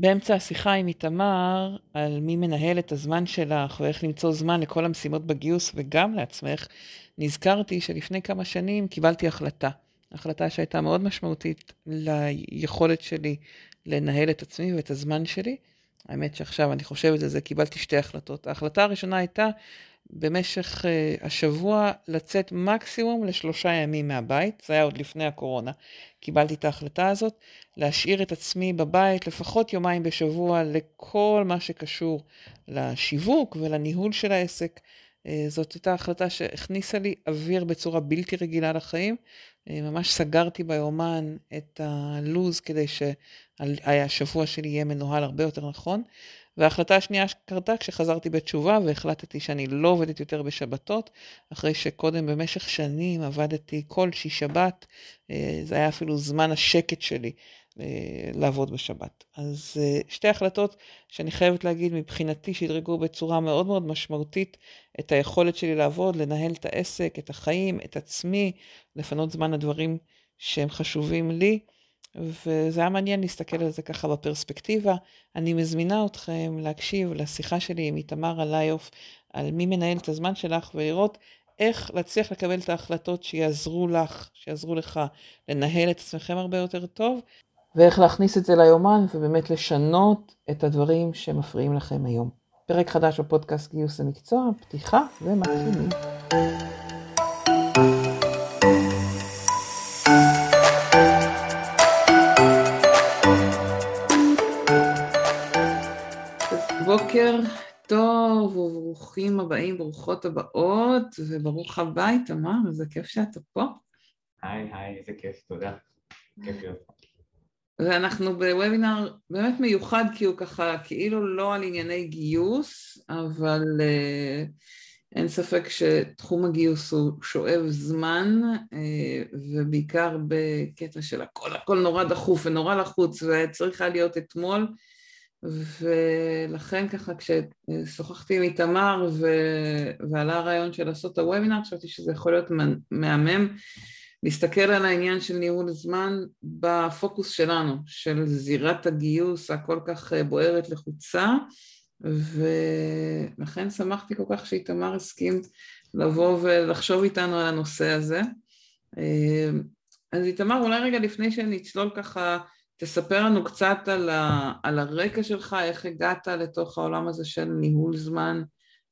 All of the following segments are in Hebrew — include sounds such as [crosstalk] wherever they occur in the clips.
באמצע השיחה עם איתמר על מי מנהל את הזמן שלך ואיך למצוא זמן לכל המשימות בגיוס וגם לעצמך, נזכרתי שלפני כמה שנים קיבלתי החלטה. החלטה שהייתה מאוד משמעותית ליכולת שלי לנהל את עצמי ואת הזמן שלי. האמת שעכשיו אני חושבת על זה, קיבלתי שתי החלטות. ההחלטה הראשונה הייתה במשך uh, השבוע לצאת מקסימום לשלושה ימים מהבית, זה היה עוד לפני הקורונה. קיבלתי את ההחלטה הזאת, להשאיר את עצמי בבית לפחות יומיים בשבוע לכל מה שקשור לשיווק ולניהול של העסק. Uh, זאת הייתה החלטה שהכניסה לי אוויר בצורה בלתי רגילה לחיים. Uh, ממש סגרתי ביומן את הלו"ז כדי שהשבוע שלי יהיה מנוהל הרבה יותר נכון. וההחלטה השנייה קרתה כשחזרתי בתשובה והחלטתי שאני לא עובדת יותר בשבתות, אחרי שקודם במשך שנים עבדתי כל שיש שבת, אה, זה היה אפילו זמן השקט שלי אה, לעבוד בשבת. אז אה, שתי החלטות שאני חייבת להגיד מבחינתי שהדרגו בצורה מאוד מאוד משמעותית את היכולת שלי לעבוד, לנהל את העסק, את החיים, את עצמי, לפנות זמן לדברים שהם חשובים לי. וזה היה מעניין להסתכל על זה ככה בפרספקטיבה. אני מזמינה אתכם להקשיב לשיחה שלי עם איתמר עליוף על מי מנהל את הזמן שלך ולראות איך להצליח לקבל את ההחלטות שיעזרו לך, שיעזרו לך לנהל את עצמכם הרבה יותר טוב, ואיך להכניס את זה ליומן ובאמת לשנות את הדברים שמפריעים לכם היום. פרק חדש בפודקאסט גיוס המקצוע, פתיחה ומתחילים. בוקר טוב וברוכים הבאים, ברוכות הבאות, וברוך הבא תמר, איזה כיף שאתה פה. היי, היי, איזה כיף, תודה. כיף להיות פה. ואנחנו בוובינר באמת מיוחד כי הוא ככה כאילו לא על ענייני גיוס, אבל uh, אין ספק שתחום הגיוס הוא שואב זמן, uh, ובעיקר בקטע של הכל, הכל נורא דחוף ונורא לחוץ, וצריך היה להיות אתמול. ולכן ככה כששוחחתי עם איתמר ו... ועלה הרעיון של לעשות את הוובינר, חשבתי שזה יכול להיות מהמם להסתכל על העניין של ניהול זמן בפוקוס שלנו, של זירת הגיוס הכל כך בוערת לחוצה, ולכן שמחתי כל כך שאיתמר הסכים לבוא ולחשוב איתנו על הנושא הזה. אז איתמר, אולי רגע לפני שנצלול ככה תספר לנו קצת על, ה, על הרקע שלך, איך הגעת לתוך העולם הזה של ניהול זמן,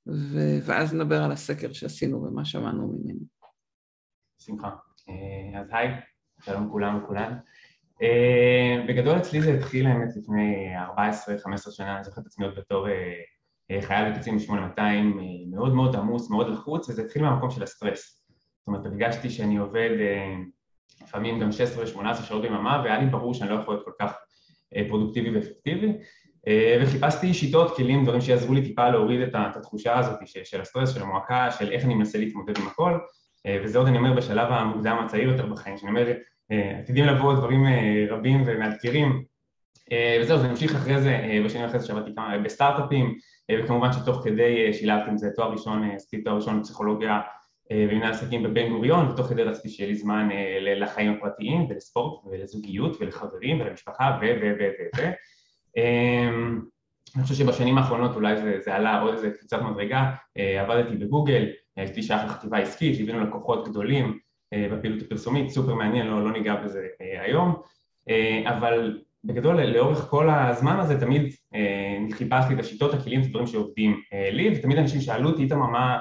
ו, ואז נדבר על הסקר שעשינו ומה שמענו ממנו. שמחה. אה, אז היי, שלום כולם וכולן. אה, בגדול אצלי זה התחיל האמת לפני 14-15 שנה, אני זוכר את עצמי עוד בתור אה, חייל בקצין 8200, מאוד מאוד עמוס, מאוד לחוץ, וזה התחיל מהמקום של הסטרס. זאת אומרת, הרגשתי שאני עובד לפעמים גם 16-18 שעות ביממה, והיה לי ברור שאני לא יכול להיות כל כך אה, פרודוקטיבי ואפקטיבי, אה, וחיפשתי שיטות, כלים, דברים שיעזרו לי טיפה להוריד את התחושה הזאת של הסטרס, של המועקה, של איך אני מנסה להתמודד עם הכל, אה, וזה עוד אני אומר בשלב המוקדם הצעיר יותר בחיים, שאני אומר, עתידים לבוא דברים רבים ומאתגרים, וזהו, זה המשיך אחרי זה, בשנים אחרי זה שעבדתי כמה בסטארט-אפים, וכמובן שתוך כדי שילבתי עם זה תואר ראשון, עשיתי תואר ראשון בפסיכולוגיה במנהל עסקים בבן גוריון, ותוך כדי רציתי שיהיה לי זמן אה, לחיים הפרטיים ולספורט ולזוגיות ולחברים ולמשפחה ו... ו... ו... ו... ו... אמ, אני חושב שבשנים האחרונות אולי זה, זה עלה עוד איזה קפיצת מדרגה, אה, עבדתי בגוגל, הייתי שייך לחטיבה עסקית, שהבאנו לקוחות גדולים אה, בפעילות הפרסומית, סופר מעניין, לא, לא ניגע בזה היום, אבל בגדול לאורך כל הזמן הזה תמיד חיפשתי את השיטות, הכלים, את הדברים שעובדים לי, ותמיד אנשים שאלו אותי, איתמר, מה,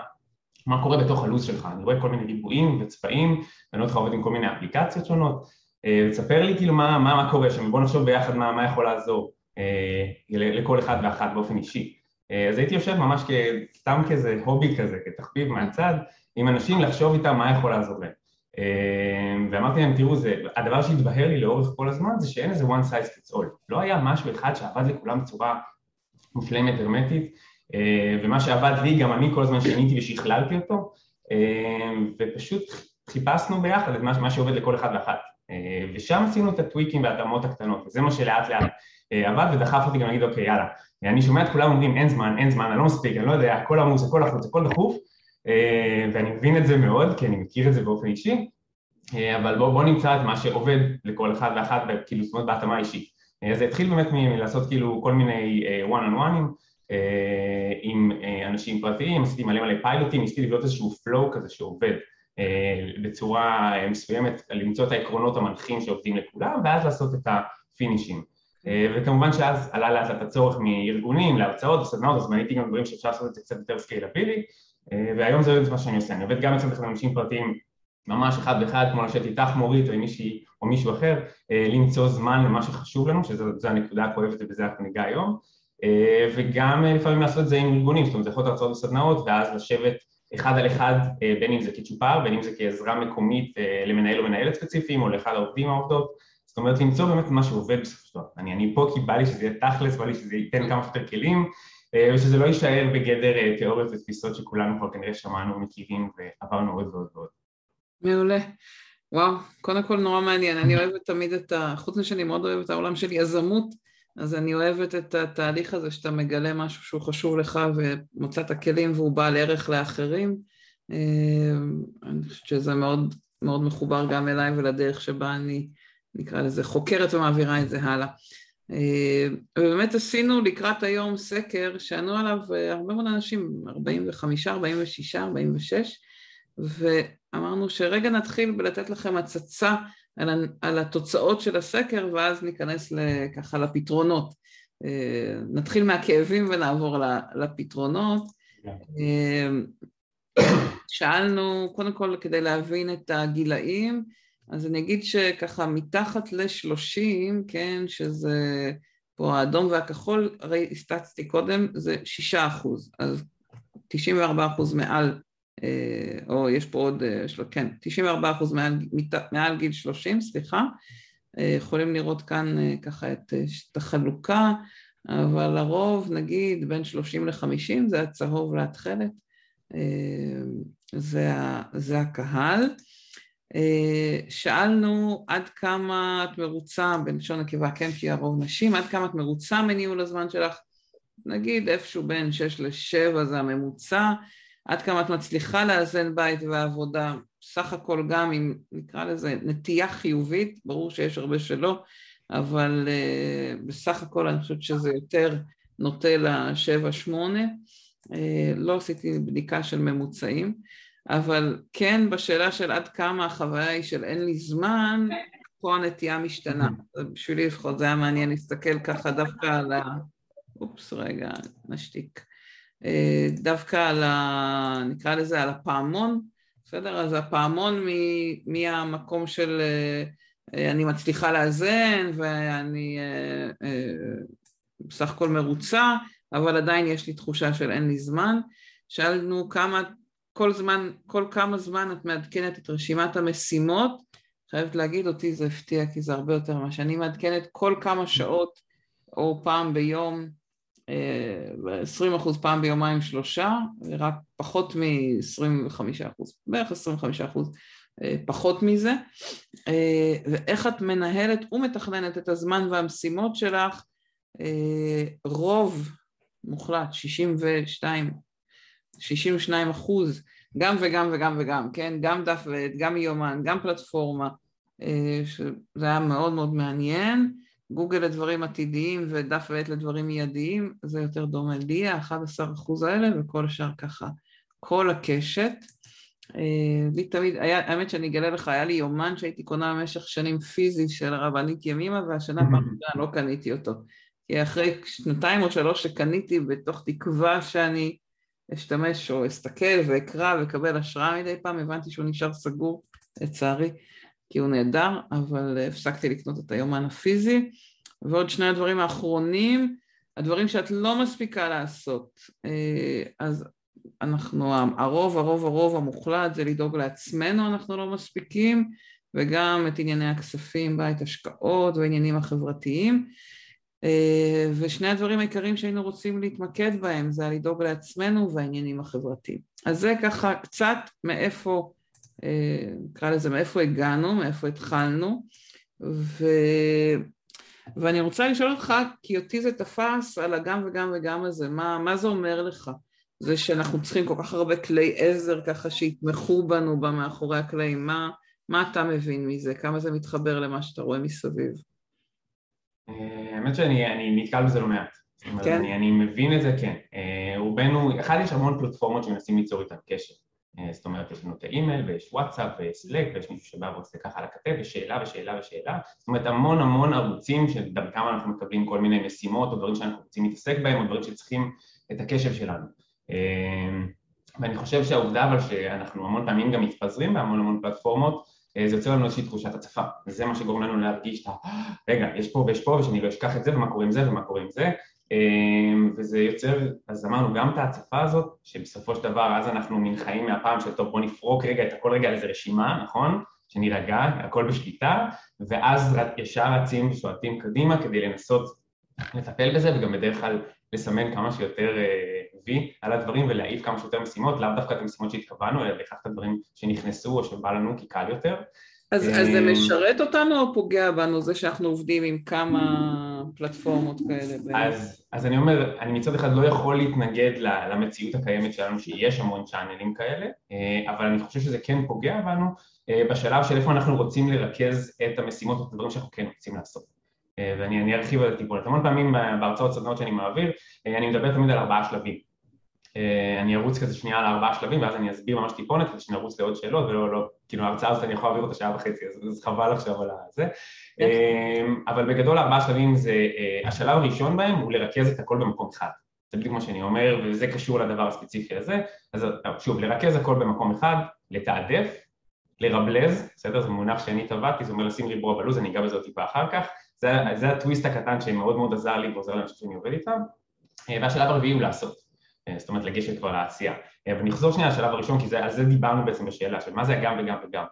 מה קורה בתוך הלו"ז שלך, אני רואה כל מיני ריבועים וצבעים, ואני רואה אותך עובד עם כל מיני אפליקציות שונות, אה, תספר לי כאילו מה, מה, מה קורה שם, בוא נחשוב ביחד מה, מה יכול לעזור אה, לכל אחד ואחת באופן אישי. אה, אז הייתי יושב ממש סתם כאיזה הובי כזה, כתחביב מהצד, עם אנשים לחשוב איתם מה יכול לעזור להם. ואמרתי להם, תראו, זה, הדבר שהתבהר לי לאורך כל הזמן זה שאין איזה one size fits all. לא היה משהו אחד שעבד לכולם בצורה מושלמת, הרמטית, אה, ומה שעבד לי, גם אני כל הזמן שיניתי ושכללתי אותו, אה, ופשוט חיפשנו ביחד את מה שעובד לכל אחד ואחת. אה, ושם עשינו את הטוויקים וההתאמות הקטנות, וזה מה שלאט לאט עבד ודחף אותי גם להגיד, אוקיי, יאללה, אני שומע את כולם אומרים, אין זמן, אין זמן, אני לא מספיק, אני לא יודע, הכל עמוס, הכל לחוץ, הכל דחוף, ואני מבין את זה מאוד, כי אני מכיר את זה באופן אישי, אבל בואו בוא נמצא את מה שעובד לכל אחד ואחת, כאילו, זאת אומרת, בהתאמה אישית. אז זה התחיל באמת מלעשות כאילו כל מיני one on one עם אנשים פרטיים, עשיתי מלא מלא פיילוטים, ניסיתי לבנות איזשהו flow כזה שעובד בצורה מסוימת, למצוא את העקרונות המנחים שעובדים לכולם ואז לעשות את הפינישים. וכמובן שאז עלה לאט לאט הצורך מארגונים להרצאות וסדנאות אז בניתי גם דברים שאפשר לעשות את זה קצת יותר סקיילבילי והיום זה מה שאני עושה, אני עובד גם אצל אנשים פרטיים ממש אחד באחד כמו לשבת איתך מורית או מישהי או מישהו אחר למצוא זמן למה שחשוב לנו שזו הנקודה הכואבת ובזה אנחנו ניגע היום וגם לפעמים לעשות את זה עם ארגונים, זאת אומרת זה יכול להיות הרצאות וסדנאות ואז לשבת אחד על אחד בין אם זה כצ'ופר, בין אם זה כעזרה מקומית למנהל או מנהלת ספציפיים או לאחד העובדים העובדות. זאת אומרת למצוא באמת מה שעובד בסופו של דבר. אני, פה כי בא לי שזה יהיה תכלס, בא לי שזה ייתן כמה שיותר כלים ושזה לא יישאר בגדר תיאוריות ותפיסות שכולנו כבר כנראה שמענו, מכירים ועברנו עוד ועוד ועוד. מעולה. וואו, קודם כל נורא מעניין, אני אוהבת תמיד את ה... חוץ משאני מאוד אוהבת את העולם של יזמות אז אני אוהבת את התהליך הזה שאתה מגלה משהו שהוא חשוב לך ומוצא את הכלים והוא בעל ערך לאחרים. אני חושבת שזה מאוד, מאוד מחובר גם אליי ולדרך שבה אני, נקרא לזה, חוקרת ומעבירה את זה הלאה. ובאמת עשינו לקראת היום סקר שענו עליו הרבה מאוד אנשים, 45, 46, 46, ואמרנו שרגע נתחיל בלתת לכם הצצה על, על התוצאות של הסקר ואז ניכנס ככה לפתרונות. אה, נתחיל מהכאבים ונעבור לפתרונות. אה, שאלנו, קודם כל כדי להבין את הגילאים, אז אני אגיד שככה מתחת לשלושים, כן, שזה פה האדום והכחול, הרי הסתצתי קודם, זה שישה אחוז, אז תשעים וארבעה אחוז מעל או יש פה עוד, אה, כן, 94 אחוז מעל, מעל גיל 30, סליחה, אה, יכולים לראות כאן ככה את, את החלוקה, אבל לרוב נגיד בין 30 ל-50 זה הצהוב להתחלת, זה, זה הקהל. שאלנו עד כמה את מרוצה, בלשון נקבה כן כי הרוב נשים, עד כמה את מרוצה מניהול הזמן שלך, נגיד איפשהו בין 6 ל-7 זה הממוצע, עד כמה את מצליחה לאזן בית ועבודה, סך הכל גם עם נקרא לזה נטייה חיובית, ברור שיש הרבה שלא, אבל uh, בסך הכל אני חושבת שזה יותר נוטה לשבע שמונה, uh, לא עשיתי בדיקה של ממוצעים, אבל כן בשאלה של עד כמה החוויה היא של אין לי זמן, פה הנטייה משתנה, בשבילי לפחות זה היה מעניין להסתכל ככה דווקא על ה... אופס רגע, נשתיק דווקא על ה... נקרא לזה על הפעמון, בסדר? אז הפעמון מהמקום של אה, אני מצליחה לאזן ואני אה, בסך הכל מרוצה, אבל עדיין יש לי תחושה של אין לי זמן. שאלנו כמה, כל זמן, כל כמה זמן את מעדכנת את רשימת המשימות, חייבת להגיד אותי זה הפתיע כי זה הרבה יותר ממה שאני מעדכנת כל כמה שעות או פעם ביום 20 אחוז פעם ביומיים שלושה, רק פחות מ-25 אחוז, בערך 25 אחוז אה, פחות מזה, אה, ואיך את מנהלת ומתכננת את הזמן והמשימות שלך, אה, רוב מוחלט, 62, 62 אחוז, גם וגם וגם וגם, כן? גם דף ועט, גם יומן, גם פלטפורמה, שזה היה מאוד מאוד מעניין. גוגל לדברים עתידיים ודף ועט לדברים מיידיים, זה יותר דומה לי, ה-11% האלה, וכל השאר ככה, כל הקשת. אה, לי תמיד, היה, האמת שאני אגלה לך, היה לי יומן שהייתי קונה במשך שנים פיזי של הרבנית ימימה, והשנה פעם ראשונה לא קניתי אותו. כי אחרי שנתיים או שלוש שקניתי בתוך תקווה שאני אשתמש או אסתכל ואקרא ואקבל השראה מדי פעם, הבנתי שהוא נשאר סגור, לצערי. כי הוא נהדר, אבל הפסקתי לקנות את היומן הפיזי. ועוד שני הדברים האחרונים, הדברים שאת לא מספיקה לעשות, אה, אז אנחנו, הרוב, הרוב, הרוב המוחלט זה לדאוג לעצמנו, אנחנו לא מספיקים, וגם את ענייני הכספים, בית השקעות והעניינים החברתיים. אה, ושני הדברים העיקריים שהיינו רוצים להתמקד בהם זה לדאוג לעצמנו והעניינים החברתיים. אז זה ככה קצת מאיפה אה, נקרא לזה מאיפה הגענו, מאיפה התחלנו, ו... ואני רוצה לשאול אותך, כי אותי זה תפס על הגם וגם וגם הזה, מה, מה זה אומר לך? זה שאנחנו צריכים כל כך הרבה כלי עזר ככה שיתמכו בנו במאחורי הקלעים, מה, מה אתה מבין מזה? כמה זה מתחבר למה שאתה רואה מסביב? האמת שאני נתקל בזה לא מעט. כן. אני, אני מבין את זה, כן. רובנו, אחד יש המון פלטפורמות שמנסים ליצור איתן קשר. אה, זאת אומרת, יש לנו את האימייל ויש וואטסאפ וסלק ויש מישהו שבא ועושה ככה על הכתב ושאלה ושאלה ושאלה. זאת אומרת המון המון ערוצים שדרכם אנחנו מקבלים כל מיני משימות או דברים שאנחנו רוצים להתעסק בהם או דברים שצריכים את הקשב שלנו. אה, ואני חושב שהעובדה אבל שאנחנו המון פעמים גם מתפזרים בהמון המון פלטפורמות אה, זה יוצר לנו איזושהי תחושת הצפה. וזה מה שגורם לנו להרגיש את ה... רגע, יש פה ויש פה ושאני לא אשכח את זה ומה קורה עם זה ומה קורה עם זה וזה יוצר, אז אמרנו גם את ההצפה הזאת, שבסופו של דבר אז אנחנו מן חיים מהפעם של טוב בוא נפרוק רגע את הכל רגע על איזה רשימה, נכון? שנירגע, הכל בשליטה, ואז ישר רצים ושועטים קדימה כדי לנסות לטפל בזה, וגם בדרך כלל לסמן כמה שיותר וי אה, על הדברים ולהעיף כמה שיותר משימות, לאו דווקא את המשימות שהתכוונו, אלא בהכרח את הדברים שנכנסו או שבא לנו כי קל יותר. אז, אז זה אמ, משרת אותנו או פוגע בנו זה שאנחנו עובדים עם כמה פלטפורמות כאלה? אז, אז אני אומר, אני מצד אחד לא יכול להתנגד למציאות הקיימת שלנו שיש המון צ'אנלים כאלה, אה, אבל אני חושב שזה כן פוגע בנו אה, בשלב של איפה אנחנו רוצים לרכז את המשימות ואת הדברים שאנחנו כן רוצים לעשות. אה, ואני ארחיב על הטיפולת. המון פעמים בהרצאות סדנאות שאני מעביר, אני מדבר תמיד על ארבעה שלבים. אה, אני ארוץ כזה שנייה על ארבעה שלבים ואז אני אסביר ממש טיפונת כדי שנרוץ לעוד שאלות ולא, לא, כאילו ההרצאה הזאת אני יכול להעביר אותה שעה וחצי אז חבל עכשיו על זה אה, אבל בגדול ארבעה שלבים זה, אה, השלב הראשון בהם הוא לרכז את הכל במקום אחד. זה בדיוק מה שאני אומר וזה קשור לדבר הספציפי הזה. אז שוב, לרכז הכל במקום אחד, לתעדף, לרבלז, בסדר? זה מונח שאני טבעתי, זה אומר לשים ריבוע בלוז, אני אגע בזה עוד טיפה אחר כך. זה, זה הטוויסט הקטן שמאוד מאוד עזר לי ועוזר לאנשים שאני עובד איתם. והשלב הרביעי הוא לעשות זאת אומרת לגשת כבר לעשייה. אה, אבל נחזור שנייה לשלב הראשון, כי זה, על זה דיברנו בעצם בשאלה של מה זה הגם וגם וגם.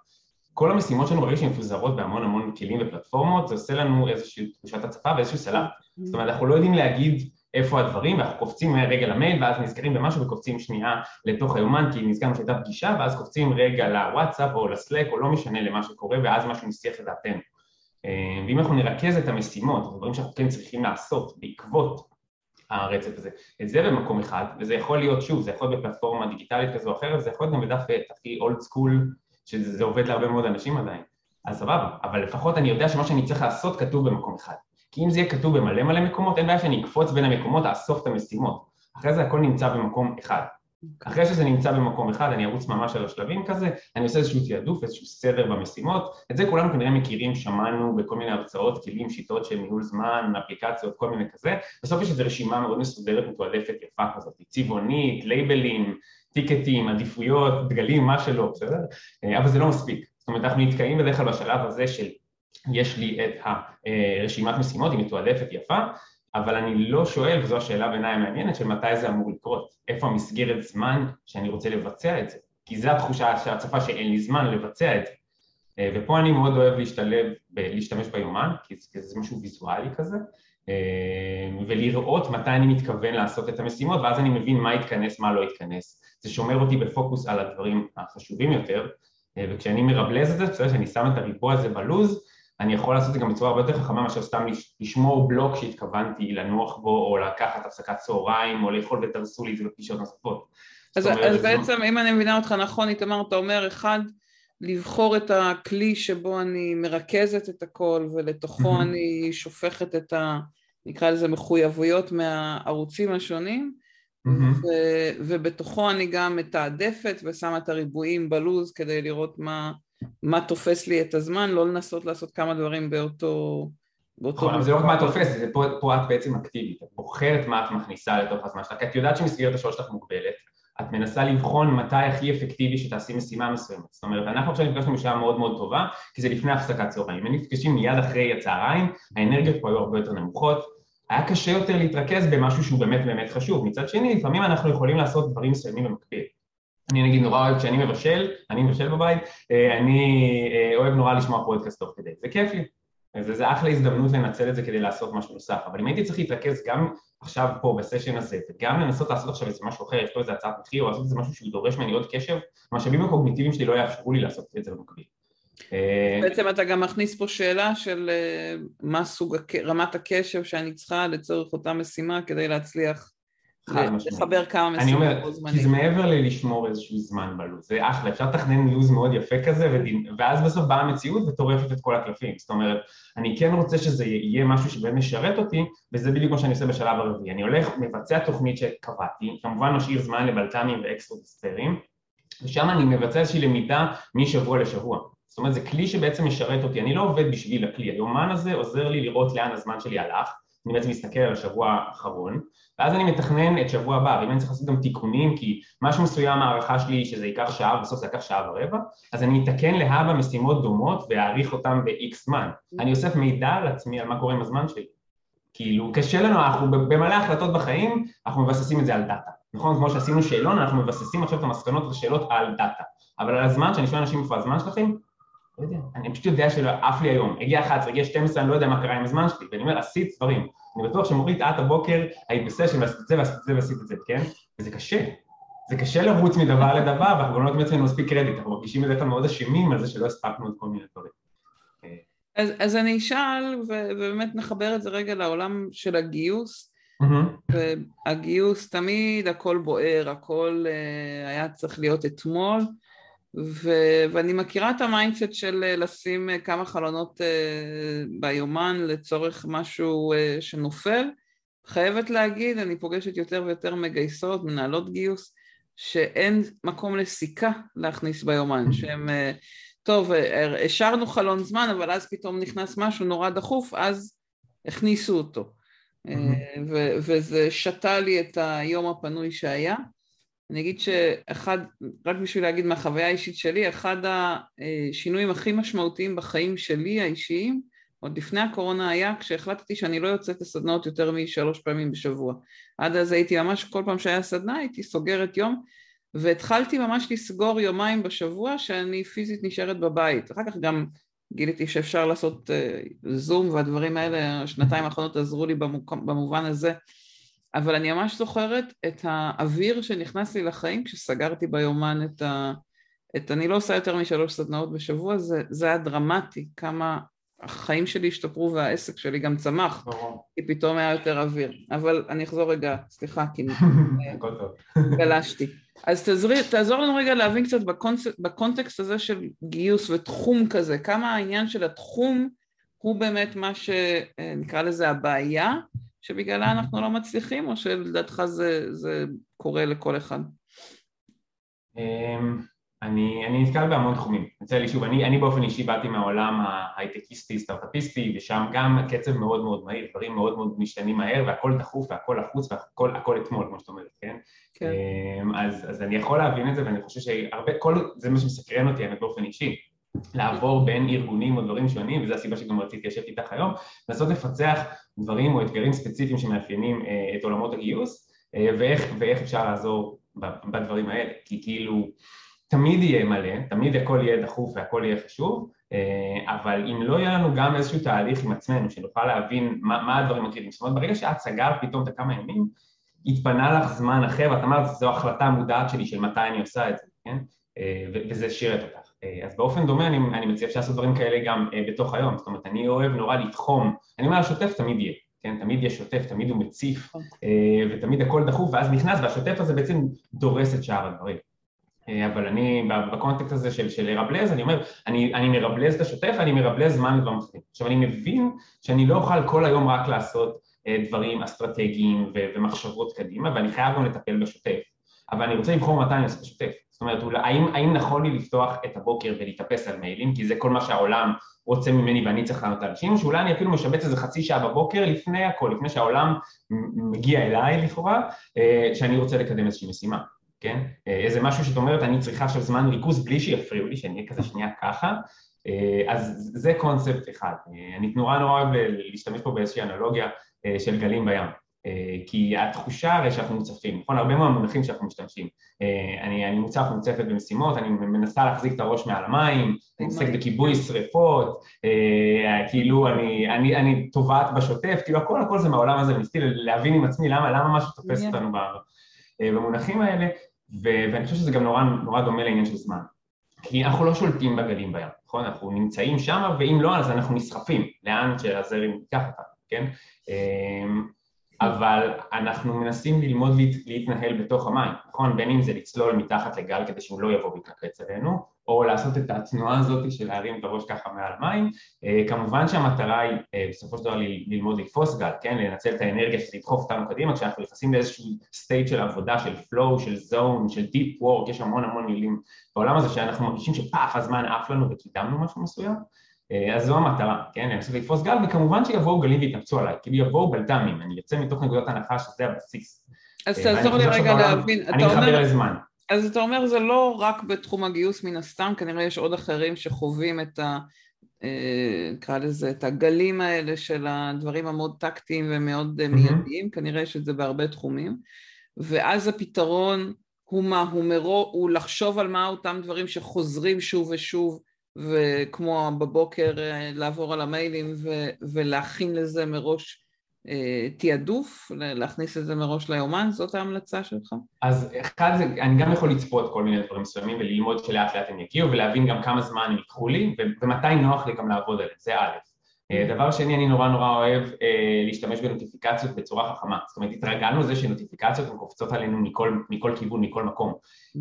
כל המשימות שלנו ברגע שהן מפוזרות בהמון המון כלים ופלטפורמות, זה עושה לנו איזושהי תחושת הצפה ואיזשהו סלט. זאת אומרת, אנחנו לא יודעים להגיד איפה הדברים, ואנחנו קופצים רגע למייל, ואז נזכרים במשהו וקופצים שנייה לתוך היומן, כי נזכרנו שהייתה פגישה, ואז קופצים רגע לוואטסאפ או לסלק, או לא משנה למה שקורה, ואז משהו מסיח את דעתנו. אה, ואם אנחנו נרכז את המשימות, הדברים שאנחנו כן צריכים לעשות בעקבות הרצף הזה. את זה במקום אחד, וזה יכול להיות, שוב, זה יכול להיות בפלטפורמה דיגיטלית כזו או אחרת, זה יכול להיות גם בדף הכי אולד סקול, שזה עובד להרבה מאוד אנשים עדיין, אז סבבה, אבל לפחות אני יודע שמה שאני צריך לעשות כתוב במקום אחד. כי אם זה יהיה כתוב במלא מלא מקומות, אין בעיה שאני אקפוץ בין המקומות, אאסוף את המשימות. אחרי זה הכל נמצא במקום אחד. אחרי שזה נמצא במקום אחד, אני ארוץ ממש על השלבים כזה, אני עושה איזשהו תעדוף, איזשהו סדר במשימות, את זה כולנו כנראה מכירים, שמענו בכל מיני הרצאות, כלים, שיטות של ניהול זמן, אפליקציות, כל מיני כזה, בסוף יש איזו רשימה מאוד מסודרת, מתועדפת, יפה כזאת, צבעונית, לייבלים, טיקטים, עדיפויות, דגלים, מה שלא, בסדר? אה, אבל זה לא מספיק, זאת אומרת אנחנו נתקעים בדרך כלל בשלב הזה של יש לי את הרשימת משימות, היא מתועדפת יפה, אבל אני לא שואל, וזו השאלה בעיניי המעניינת, של מתי זה אמור לקרות, איפה המסגרת זמן שאני רוצה לבצע את זה, כי זו התחושה של הצפה שאין לי זמן לבצע את זה, אה, ופה אני מאוד אוהב להשתלב, להשתמש ביומן, כי זה משהו ויזואלי כזה, אה, ולראות מתי אני מתכוון לעשות את המשימות, ואז אני מבין מה יתכנס, מה לא יתכנס. זה שומר אותי בפוקוס על הדברים החשובים יותר, אה, וכשאני מרבלז את זה, בסדר שאני שם את הריבוע הזה בלוז, אני יכול לעשות את זה גם בצורה הרבה יותר חכמה מאשר סתם לשמור בלוק שהתכוונתי לנוח בו או לקחת הפסקת צהריים או לאכול ותרסו לי את זה בפגישות נוספות. אז, אומרת, אז בעצם אם אני מבינה אותך נכון, איתמר, אתה אומר אחד, לבחור את הכלי שבו אני מרכזת את הכל ולתוכו אני שופכת את ה... נקרא לזה מחויבויות מהערוצים השונים ו- ובתוכו אני גם מתעדפת ושמה את הריבועים בלוז כדי לראות מה, מה תופס לי את הזמן, לא לנסות לעשות כמה דברים באותו... באותו... נכון, זה לא רק מה תופס, זה פה, פה את בעצם אקטיבית, את בוחרת מה את מכניסה לתוך הזמן שלך, כי את יודעת שמסגרת השעות שלך מוגבלת, את מנסה לבחון מתי הכי אפקטיבי שתעשי משימה מסוימת. זאת אומרת, אנחנו עכשיו נפגשנו בשעה מאוד מאוד טובה, כי זה לפני הפסקת צהריים. אם נפגשים מיד אחרי הצהריים, האנרגיות פה היו הרבה יותר נמוכות, היה קשה יותר להתרכז במשהו שהוא באמת באמת חשוב. מצד שני, לפעמים אנחנו יכולים לעשות דברים מסוימים במקביל. אני נגיד נורא אוהב כשאני מבשל, אני מבשל בבית, אה, אני אה, אוהב נורא לשמוע פודקאסט תוך כדי, זה כיף לי, זה, זה אחלה הזדמנות לנצל את זה כדי לעשות משהו נוסף, אבל אם הייתי צריך להתרכז גם עכשיו פה בסשן הזה, וגם לנסות לעשות עכשיו איזה משהו אחר, פה איזה הצעת מחיר, או לעשות איזה משהו שהוא דורש ממני עוד קשב, המשאבים הקוגניטיביים שלי לא יאפשרו לי לעשות את זה במקביל. אה, בעצם אתה גם מכניס פה שאלה של מה סוג רמת הקשב שאני צריכה לצורך אותה משימה כדי להצליח לחבר כמה משימות בו זמנית. כי זה מעבר ללשמור איזשהו זמן בלו"ז, זה אחלה, אפשר לתכנן לו"ז מאוד יפה כזה, ואז בסוף באה המציאות וטורפת את כל הקלפים. זאת אומרת, אני כן רוצה שזה יהיה משהו שבאמת משרת אותי, וזה בדיוק מה שאני עושה בשלב הרביעי. אני הולך, מבצע תוכנית שקבעתי, כמובן משאיר זמן לבלת"מים ואקסטרות וספיירים, ושם אני מבצע איזושהי למידה משבוע לשבוע. זאת אומרת, זה כלי שבעצם משרת אותי, אני לא עובד בשביל הכלי, היומן הזה עוזר לי לראות לאן הזמן שלי הלך, אני בעצם מסתכל על השבוע האחרון, ואז אני מתכנן את שבוע הבא, ואם אני צריך לעשות גם תיקונים, כי משהו מסוים הערכה שלי שזה ייקח שעה, ובסוף זה ייקח שעה ורבע, אז אני אתקן להבא משימות דומות ואעריך אותן ב-X זמן. אני אוסף מידע על עצמי על מה קורה עם הזמן שלי. כאילו, קשה לנו, אנחנו במלא החלטות בחיים, אנחנו מבססים את זה על דאטה. נכון? כמו שעשינו שאלון, אנחנו מבססים עכשיו את המסקנות והשאלות על דאטה. אבל על הזמן, כשאני שואל אנשים איפה הזמן שלכם, לא יודע, אני פשוט יודע שלא עף לי היום, הגיע 11, הגיע 12, אני לא יודע מה קרה עם הזמן שלי, ואני אומר, עשית דברים. אני בטוח שמורית, את הבוקר היית בסשן ועשית את זה ועשית את זה ועשית את זה, כן? וזה קשה. זה קשה לרוץ מדבר לדבר, ואנחנו גם לא נותנים לעצמנו מספיק קרדיט, אנחנו מרגישים בדרך כלל מאוד אשמים על זה שלא הספקנו את כל מיני דברים. אז, אז אני אשאל, ובאמת נחבר את זה רגע לעולם של הגיוס. אמ-הממ. והגיוס תמיד הכל בוער, הכל אה, היה צריך להיות אתמול. ו, ואני מכירה את ה mindset של אה, לשים אה, כמה חלונות אה, ביומן לצורך משהו שנופל. חייבת להגיד, אני פוגשת יותר ויותר מגייסות, מנהלות גיוס, שאין מקום לסיכה להכניס ביומן, שהם, טוב, השארנו חלון זמן, אבל אז פתאום נכנס משהו נורא דחוף, אז הכניסו אותו. Mm-hmm. ו- וזה שתה לי את היום הפנוי שהיה. אני אגיד שאחד, רק בשביל להגיד מהחוויה האישית שלי, אחד השינויים הכי משמעותיים בחיים שלי האישיים, עוד לפני הקורונה היה כשהחלטתי שאני לא יוצאת לסדנאות יותר משלוש פעמים בשבוע. עד אז הייתי ממש, כל פעם שהיה סדנה הייתי סוגרת יום, והתחלתי ממש לסגור יומיים בשבוע שאני פיזית נשארת בבית. אחר כך גם גיליתי שאפשר לעשות זום והדברים האלה, השנתיים האחרונות עזרו לי במובן הזה אבל אני ממש זוכרת את האוויר שנכנס לי לחיים כשסגרתי ביומן את ה... את אני לא עושה יותר משלוש סדנאות בשבוע, זה, זה היה דרמטי, כמה החיים שלי השתפרו והעסק שלי גם צמח, כי פתאום היה יותר אוויר. אבל אני אחזור רגע, סליחה, כי [laughs] גלשתי. אז תעזרי, תעזור לנו רגע להבין קצת בקונטקסט, בקונטקסט הזה של גיוס ותחום כזה, כמה העניין של התחום הוא באמת מה שנקרא לזה הבעיה, שבגללה אנחנו לא מצליחים, או שלדעתך זה, זה קורה לכל אחד? אמ, אני, אני נתקל בהמון תחומים, יוצא לי שוב, אני, אני באופן אישי באתי מהעולם ההייטקיסטי, סטארט-אפיסטי, ושם גם הקצב מאוד מאוד מהיר, דברים מאוד מאוד משתנים מהר, והכל דחוף והכל לחוץ והכל הכל אתמול, כמו שאת אומרת, כן? כן. אמ, אז, אז אני יכול להבין את זה, ואני חושב שהרבה, כל, זה מה שמסקרן אותי, האמת באופן אישי, לעבור בין ארגונים או דברים שונים, וזו הסיבה שגם רציתי לשבת איתך היום, לנסות לפצח דברים או אתגרים ספציפיים שמאפיינים אה, את עולמות הגיוס, אה, ואיך, ואיך אפשר לעזור בדברים האלה, כי כאילו תמיד יהיה מלא, תמיד הכל יהיה דחוף והכל יהיה חשוב, אה, אבל אם לא יהיה לנו גם איזשהו תהליך עם עצמנו, שנוכל להבין מה, מה הדברים הקריטיים, זאת אומרת ברגע שאת סגרת פתאום את הכמה ימים, התפנה לך זמן אחר, ואת אמרת זו החלטה מודעת שלי של מתי אני עושה את זה, כן? וזה שירת אותך. אה, אז באופן דומה אני, אני מציע אפשר לעשות דברים כאלה גם uh, בתוך היום, זאת אומרת אני אוהב נורא לתחום, אני אומר השוטף תמיד יהיה, כן, תמיד יש שוטף, תמיד הוא מציף uh, ותמיד הכל דחוף ואז נכנס והשוטף הזה בעצם דורס את שאר הדברים. אבל אני בקונטקסט הזה של, של לרבלז, אני אומר, אני, אני מרבלז את השוטף, אני מרבלז זמן לדברים אחרים. עכשיו אני מבין שאני לא אוכל כל היום רק לעשות דברים אסטרטגיים ומחשבות קדימה ואני חייב גם לטפל בשוטף, אבל אני רוצה לבחור מתי אני עושה את השוטף. זאת אומרת, האם, האם נכון לי לפתוח את הבוקר ולהתאפס על מיילים, כי זה כל מה שהעולם רוצה ממני ואני צריך לענות לאנשים, או שאולי אני אפילו משבץ איזה חצי שעה בבוקר לפני הכל, לפני שהעולם מגיע אליי לכאורה, אה, שאני רוצה לקדם איזושהי משימה, כן? אה, איזה משהו שאת אומרת, אני צריכה עכשיו זמן ריכוז בלי שיפריעו לי, שאני אהיה כזה שנייה ככה, אה, אז זה קונספט אחד. אני נורא נורא אוהב להשתמש פה באיזושהי אנלוגיה של גלים בים. אה, כי התחושה הרי שאנחנו מוצפים, נכון? הרבה מהמונחים שאנחנו משתמשים. אה, אני, אני מוצף מוצפת במשימות, אני מנסה להחזיק את הראש מעל המים, אני מתעסק בכיבוי שריפות, אה, כאילו אני, אני, אני טובעת בשוטף, כאילו הכל הכל זה מהעולם הזה, וניסיתי להבין עם עצמי למה, למה משהו תופס אותנו במונחים האלה, ואני חושב שזה גם נורא, נורא דומה לעניין של זמן. כי אנחנו לא שולטים בגלים בים, נכון? אנחנו נמצאים שם, ואם לא, אז אנחנו נסחפים לאן שהזרם ייקח אותנו, כן? אבל אנחנו מנסים ללמוד להתנהל בתוך המים, נכון? בין אם זה לצלול מתחת לגל כדי שהוא לא יבוא ויתנקץ עלינו, או לעשות את התנועה הזאת של להרים את הראש ככה מעל המים. אה, כמובן שהמטרה היא אה, בסופו של דבר ללמוד לתפוס גל, כן? לנצל את האנרגיה שתדחוף אותנו קדימה, כשאנחנו נכנסים לאיזשהו סטייט של עבודה, של flow, של zone, של deep work, יש המון המון מילים בעולם הזה שאנחנו מרגישים שפאף הזמן עף לנו וקידמנו משהו מסוים. אה, אז זו המטרה, כן, לנסות לתפוס גל, וכמובן שיבואו גלים ויתנפצו עליי, כאילו יבואו בלת"מים, אני יוצא מתוך נקודת הנחה שזה הבסיס. אז תעזור לי רגע להבין, אני מחבר לזמן. אז אתה אומר זה לא רק בתחום הגיוס מן הסתם, כנראה יש עוד אחרים שחווים את ה... אה, נקרא לזה, את הגלים האלה של הדברים המאוד טקטיים ומאוד mm-hmm. מיידיים, כנראה יש את זה בהרבה תחומים, ואז הפתרון הוא מה, הוא, מרו, הוא לחשוב על מה אותם דברים שחוזרים שוב ושוב, וכמו בבוקר אה, לעבור על המיילים ו- ולהכין לזה מראש אה, תעדוף, להכניס את זה מראש ליומן, זאת ההמלצה שלך? אז אחד זה, אני גם יכול לצפות כל מיני דברים מסוימים וללמוד שלאט לאט הם יגיעו ולהבין גם כמה זמן הם ייקחו לי ומתי נוח לי גם לעבוד עליהם, זה א'. אה, דבר שני, אני נורא נורא אוהב אה, להשתמש בנוטיפיקציות בצורה חכמה. זאת אומרת, התרגלנו לזה שנוטיפיקציות הן קופצות עלינו מכל, מכל כיוון, מכל מקום.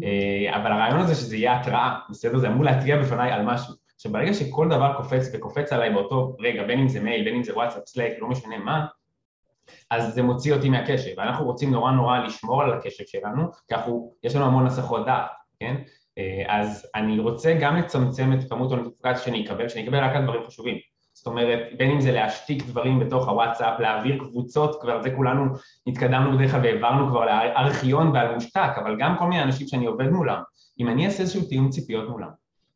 אה, אבל הרעיון הזה שזה יהיה התראה, בסדר? זה אמור להתריע בפניי על משהו. עכשיו, ברגע שכל דבר קופץ וקופץ עליי באותו רגע, בין אם זה מייל, בין אם זה וואטסאפ, Slack, לא משנה מה, אז זה מוציא אותי מהקשב, ואנחנו רוצים נורא נורא לשמור על הקשב שלנו, כי אנחנו, יש לנו המון הסחות דעת, כן? אה, אז אני רוצה גם לצמצם את כמות הנוטיפיקציה שאני אקבל, שאני אקבל רק על דברים חשובים. זאת אומרת, בין אם זה להשתיק דברים בתוך הוואטסאפ, להעביר קבוצות, כבר זה כולנו התקדמנו בדרך כלל והעברנו כבר לארכיון ועל מושתק, אבל גם כל מיני אנשים שאני עובד מולם, אם אני אעשה איזשהו תיאום ציפיות מולם,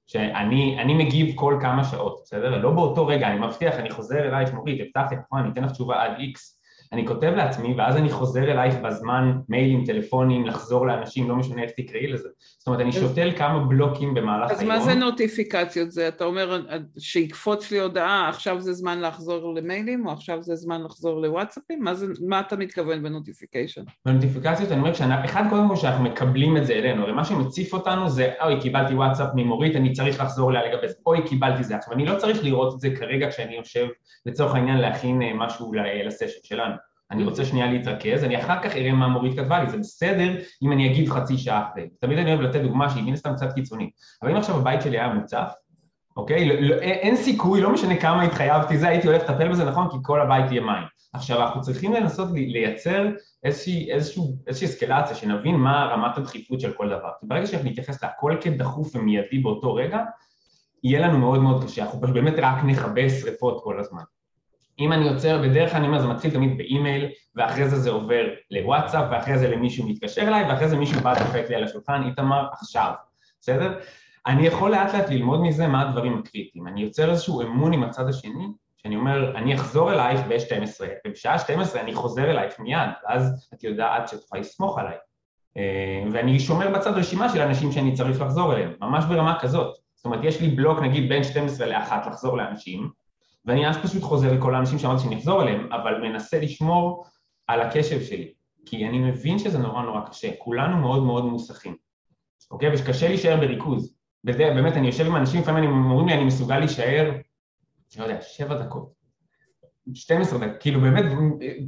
שאני מגיב כל כמה שעות, בסדר? לא באותו רגע, אני מבטיח, אני חוזר אלייך, מורית, הבטחתי, נכון, אני אתן לך תשובה עד איקס, אני כותב לעצמי ואז אני חוזר אלייך בזמן מיילים, טלפונים, לחזור לאנשים, לא משנה איך תקראי לזה. זאת אומרת, אני שותל כמה בלוקים במהלך היום. אז מה זה נוטיפיקציות? זה אתה אומר שיקפוץ לי הודעה, עכשיו זה זמן לחזור למיילים, או עכשיו זה זמן לחזור לוואטסאפים? מה, זה, מה אתה מתכוון בנוטיפיקיישן? בנוטיפיקציות אני אומר, שאנחנו, אחד קודם כל שאנחנו מקבלים את זה אלינו, הרי מה שמציף אותנו זה, אוי, קיבלתי וואטסאפ ממורית, אני צריך לחזור אליה לגבי זה, אוי, קיבלתי זה. עכשיו, אני לא צריך לראות את זה כרגע כשאני יושב, לצורך העניין, להכין אה, משהו לסשן שלנו. אני רוצה שנייה להתרכז, אני אחר כך אראה מה מורית כתבה לי, זה בסדר אם אני אגיב חצי שעה אחרי. תמיד אני אוהב לתת דוגמה שהיא מן הסתם קצת קיצונית. אבל אם עכשיו הבית שלי היה מוצף, אוקיי? לא, לא, אין סיכוי, לא משנה כמה התחייבתי זה, הייתי הולך לטפל בזה נכון, כי כל הבית יהיה מים. עכשיו, אנחנו צריכים לנסות לייצר איזושהי, איזושהי, איזושהי אסקלציה, שנבין מה רמת הדחיפות של כל דבר. כי ברגע שאנחנו נתייחס להכל כדחוף ומיידי באותו רגע, יהיה לנו מאוד מאוד קשה, אנחנו באמת רק נכבה שריפות כל הזמן. אם אני יוצר, בדרך כלל אני אומר, זה מתחיל תמיד באימייל, ואחרי זה זה עובר לוואטסאפ, ואחרי זה למישהו מתקשר אליי, ואחרי זה מישהו בא דופק לי על השולחן, איתמר, עכשיו, בסדר? אני יכול לאט לאט ללמוד מזה מה הדברים הקריטיים. אני יוצר איזשהו אמון עם הצד השני, שאני אומר, אני אחזור אלייך ב-12, ובשעה 12 אני חוזר אלייך מיד, ואז את יודעת שאת יכולה לסמוך עליי. אה, ואני שומר בצד רשימה של אנשים שאני צריך לחזור אליהם, ממש ברמה כזאת. זאת אומרת, יש לי בלוק נגיד בין 12 ל-1 לחזור לאנשים, ואני אז פשוט חוזר לכל האנשים שאמרתי שאני אחזור אליהם, אבל מנסה לשמור על הקשב שלי, כי אני מבין שזה נורא נורא קשה, כולנו מאוד מאוד מוסכים, אוקיי? וקשה להישאר בריכוז. בזה, באמת, אני יושב עם אנשים, לפעמים הם אומרים לי, אני מסוגל להישאר, לא יודע, שבע דקות, 12 דקות, כאילו באמת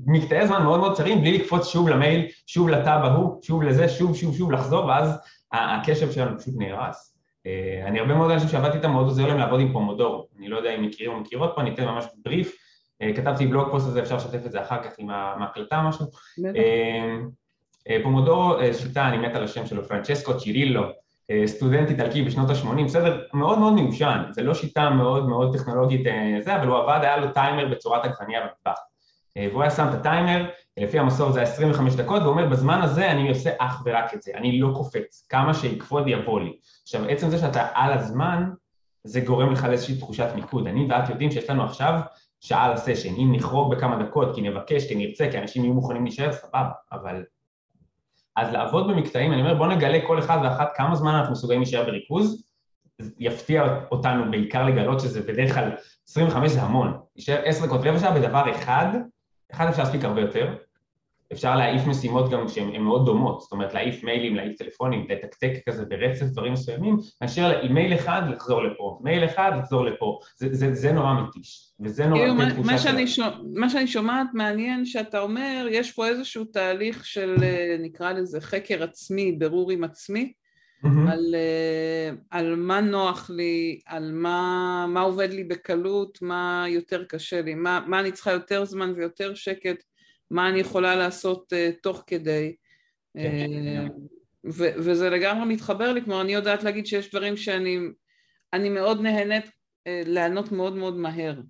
מקטעי זמן מאוד מאוד קצרים, בלי לקפוץ שוב למייל, שוב לטאב ההוא, שוב לזה, שוב, שוב, שוב לחזור, ואז הקשב שלנו פשוט נהרס. אה, אני הרבה מאוד אנשים שעבדתי איתם מאוד עוזר להם לעבוד עם Pomodoro, אני לא יודע אם מכירים או מכירות פה, אני אתן ממש בריף, אה, כתבתי blog post הזה, אפשר לשתף את זה אחר כך עם ההקלטה משהו. אה, Pomodoro, שיטה, אני מת על השם שלו, פרנצ'סקו צ'ירילו, סטודנט איטלקי בשנות ה-80, בסדר, מאוד מאוד מיושן, זה לא שיטה מאוד מאוד טכנולוגית זה, אבל הוא עבד, היה לו טיימר בצורת עגבניה במטבח. והוא היה שם את הטיימר, לפי המסורת זה 25 דקות, ואומר בזמן הזה אני עושה אך ורק את זה, אני לא קופץ, כמה שיקפוץ יבוא לי. עכשיו עצם זה שאתה על הזמן, זה גורם לך לאיזושהי תחושת מיקוד. אני ואת יודעים שיש לנו עכשיו שעה לסשן, אם נחרוג בכמה דקות, כי נבקש, כי נרצה, כי אנשים יהיו מוכנים להישאר, סבבה, אבל... אז לעבוד במקטעים, אני אומר בוא נגלה כל אחד ואחת כמה זמן אנחנו מסוגלים להישאר בריכוז, יפתיע אותנו בעיקר לגלות שזה בדרך כלל 25 זה המון, להישאר 10 דקות רבע שעה בדבר אחד, אחד אפשר להספיק הרבה יותר, אפשר להעיף משימות גם שהן מאוד דומות, זאת אומרת להעיף מיילים, להעיף טלפונים, לתקתק כזה ברצף דברים מסוימים, מאשר עם מייל אחד לחזור לפה, מייל אחד לחזור לפה, זה, זה, זה נורא מתיש, וזה נורא... כאילו, מה, מה, שאני שומע, מה שאני שומעת מעניין שאתה אומר, יש פה איזשהו תהליך של אה, נקרא לזה חקר עצמי, ברור עם עצמי, mm-hmm. על, אה, על מה נוח לי, על מה, מה עובד לי בקלות, מה יותר קשה לי, מה, מה אני צריכה יותר זמן ויותר שקט, מה אני יכולה לעשות uh, תוך כדי. כן, כן, אה, ו- וזה לגמרי מתחבר לי, כלומר אני יודעת להגיד שיש דברים שאני אני מאוד נהנית אה, לענות מאוד מאוד מהר.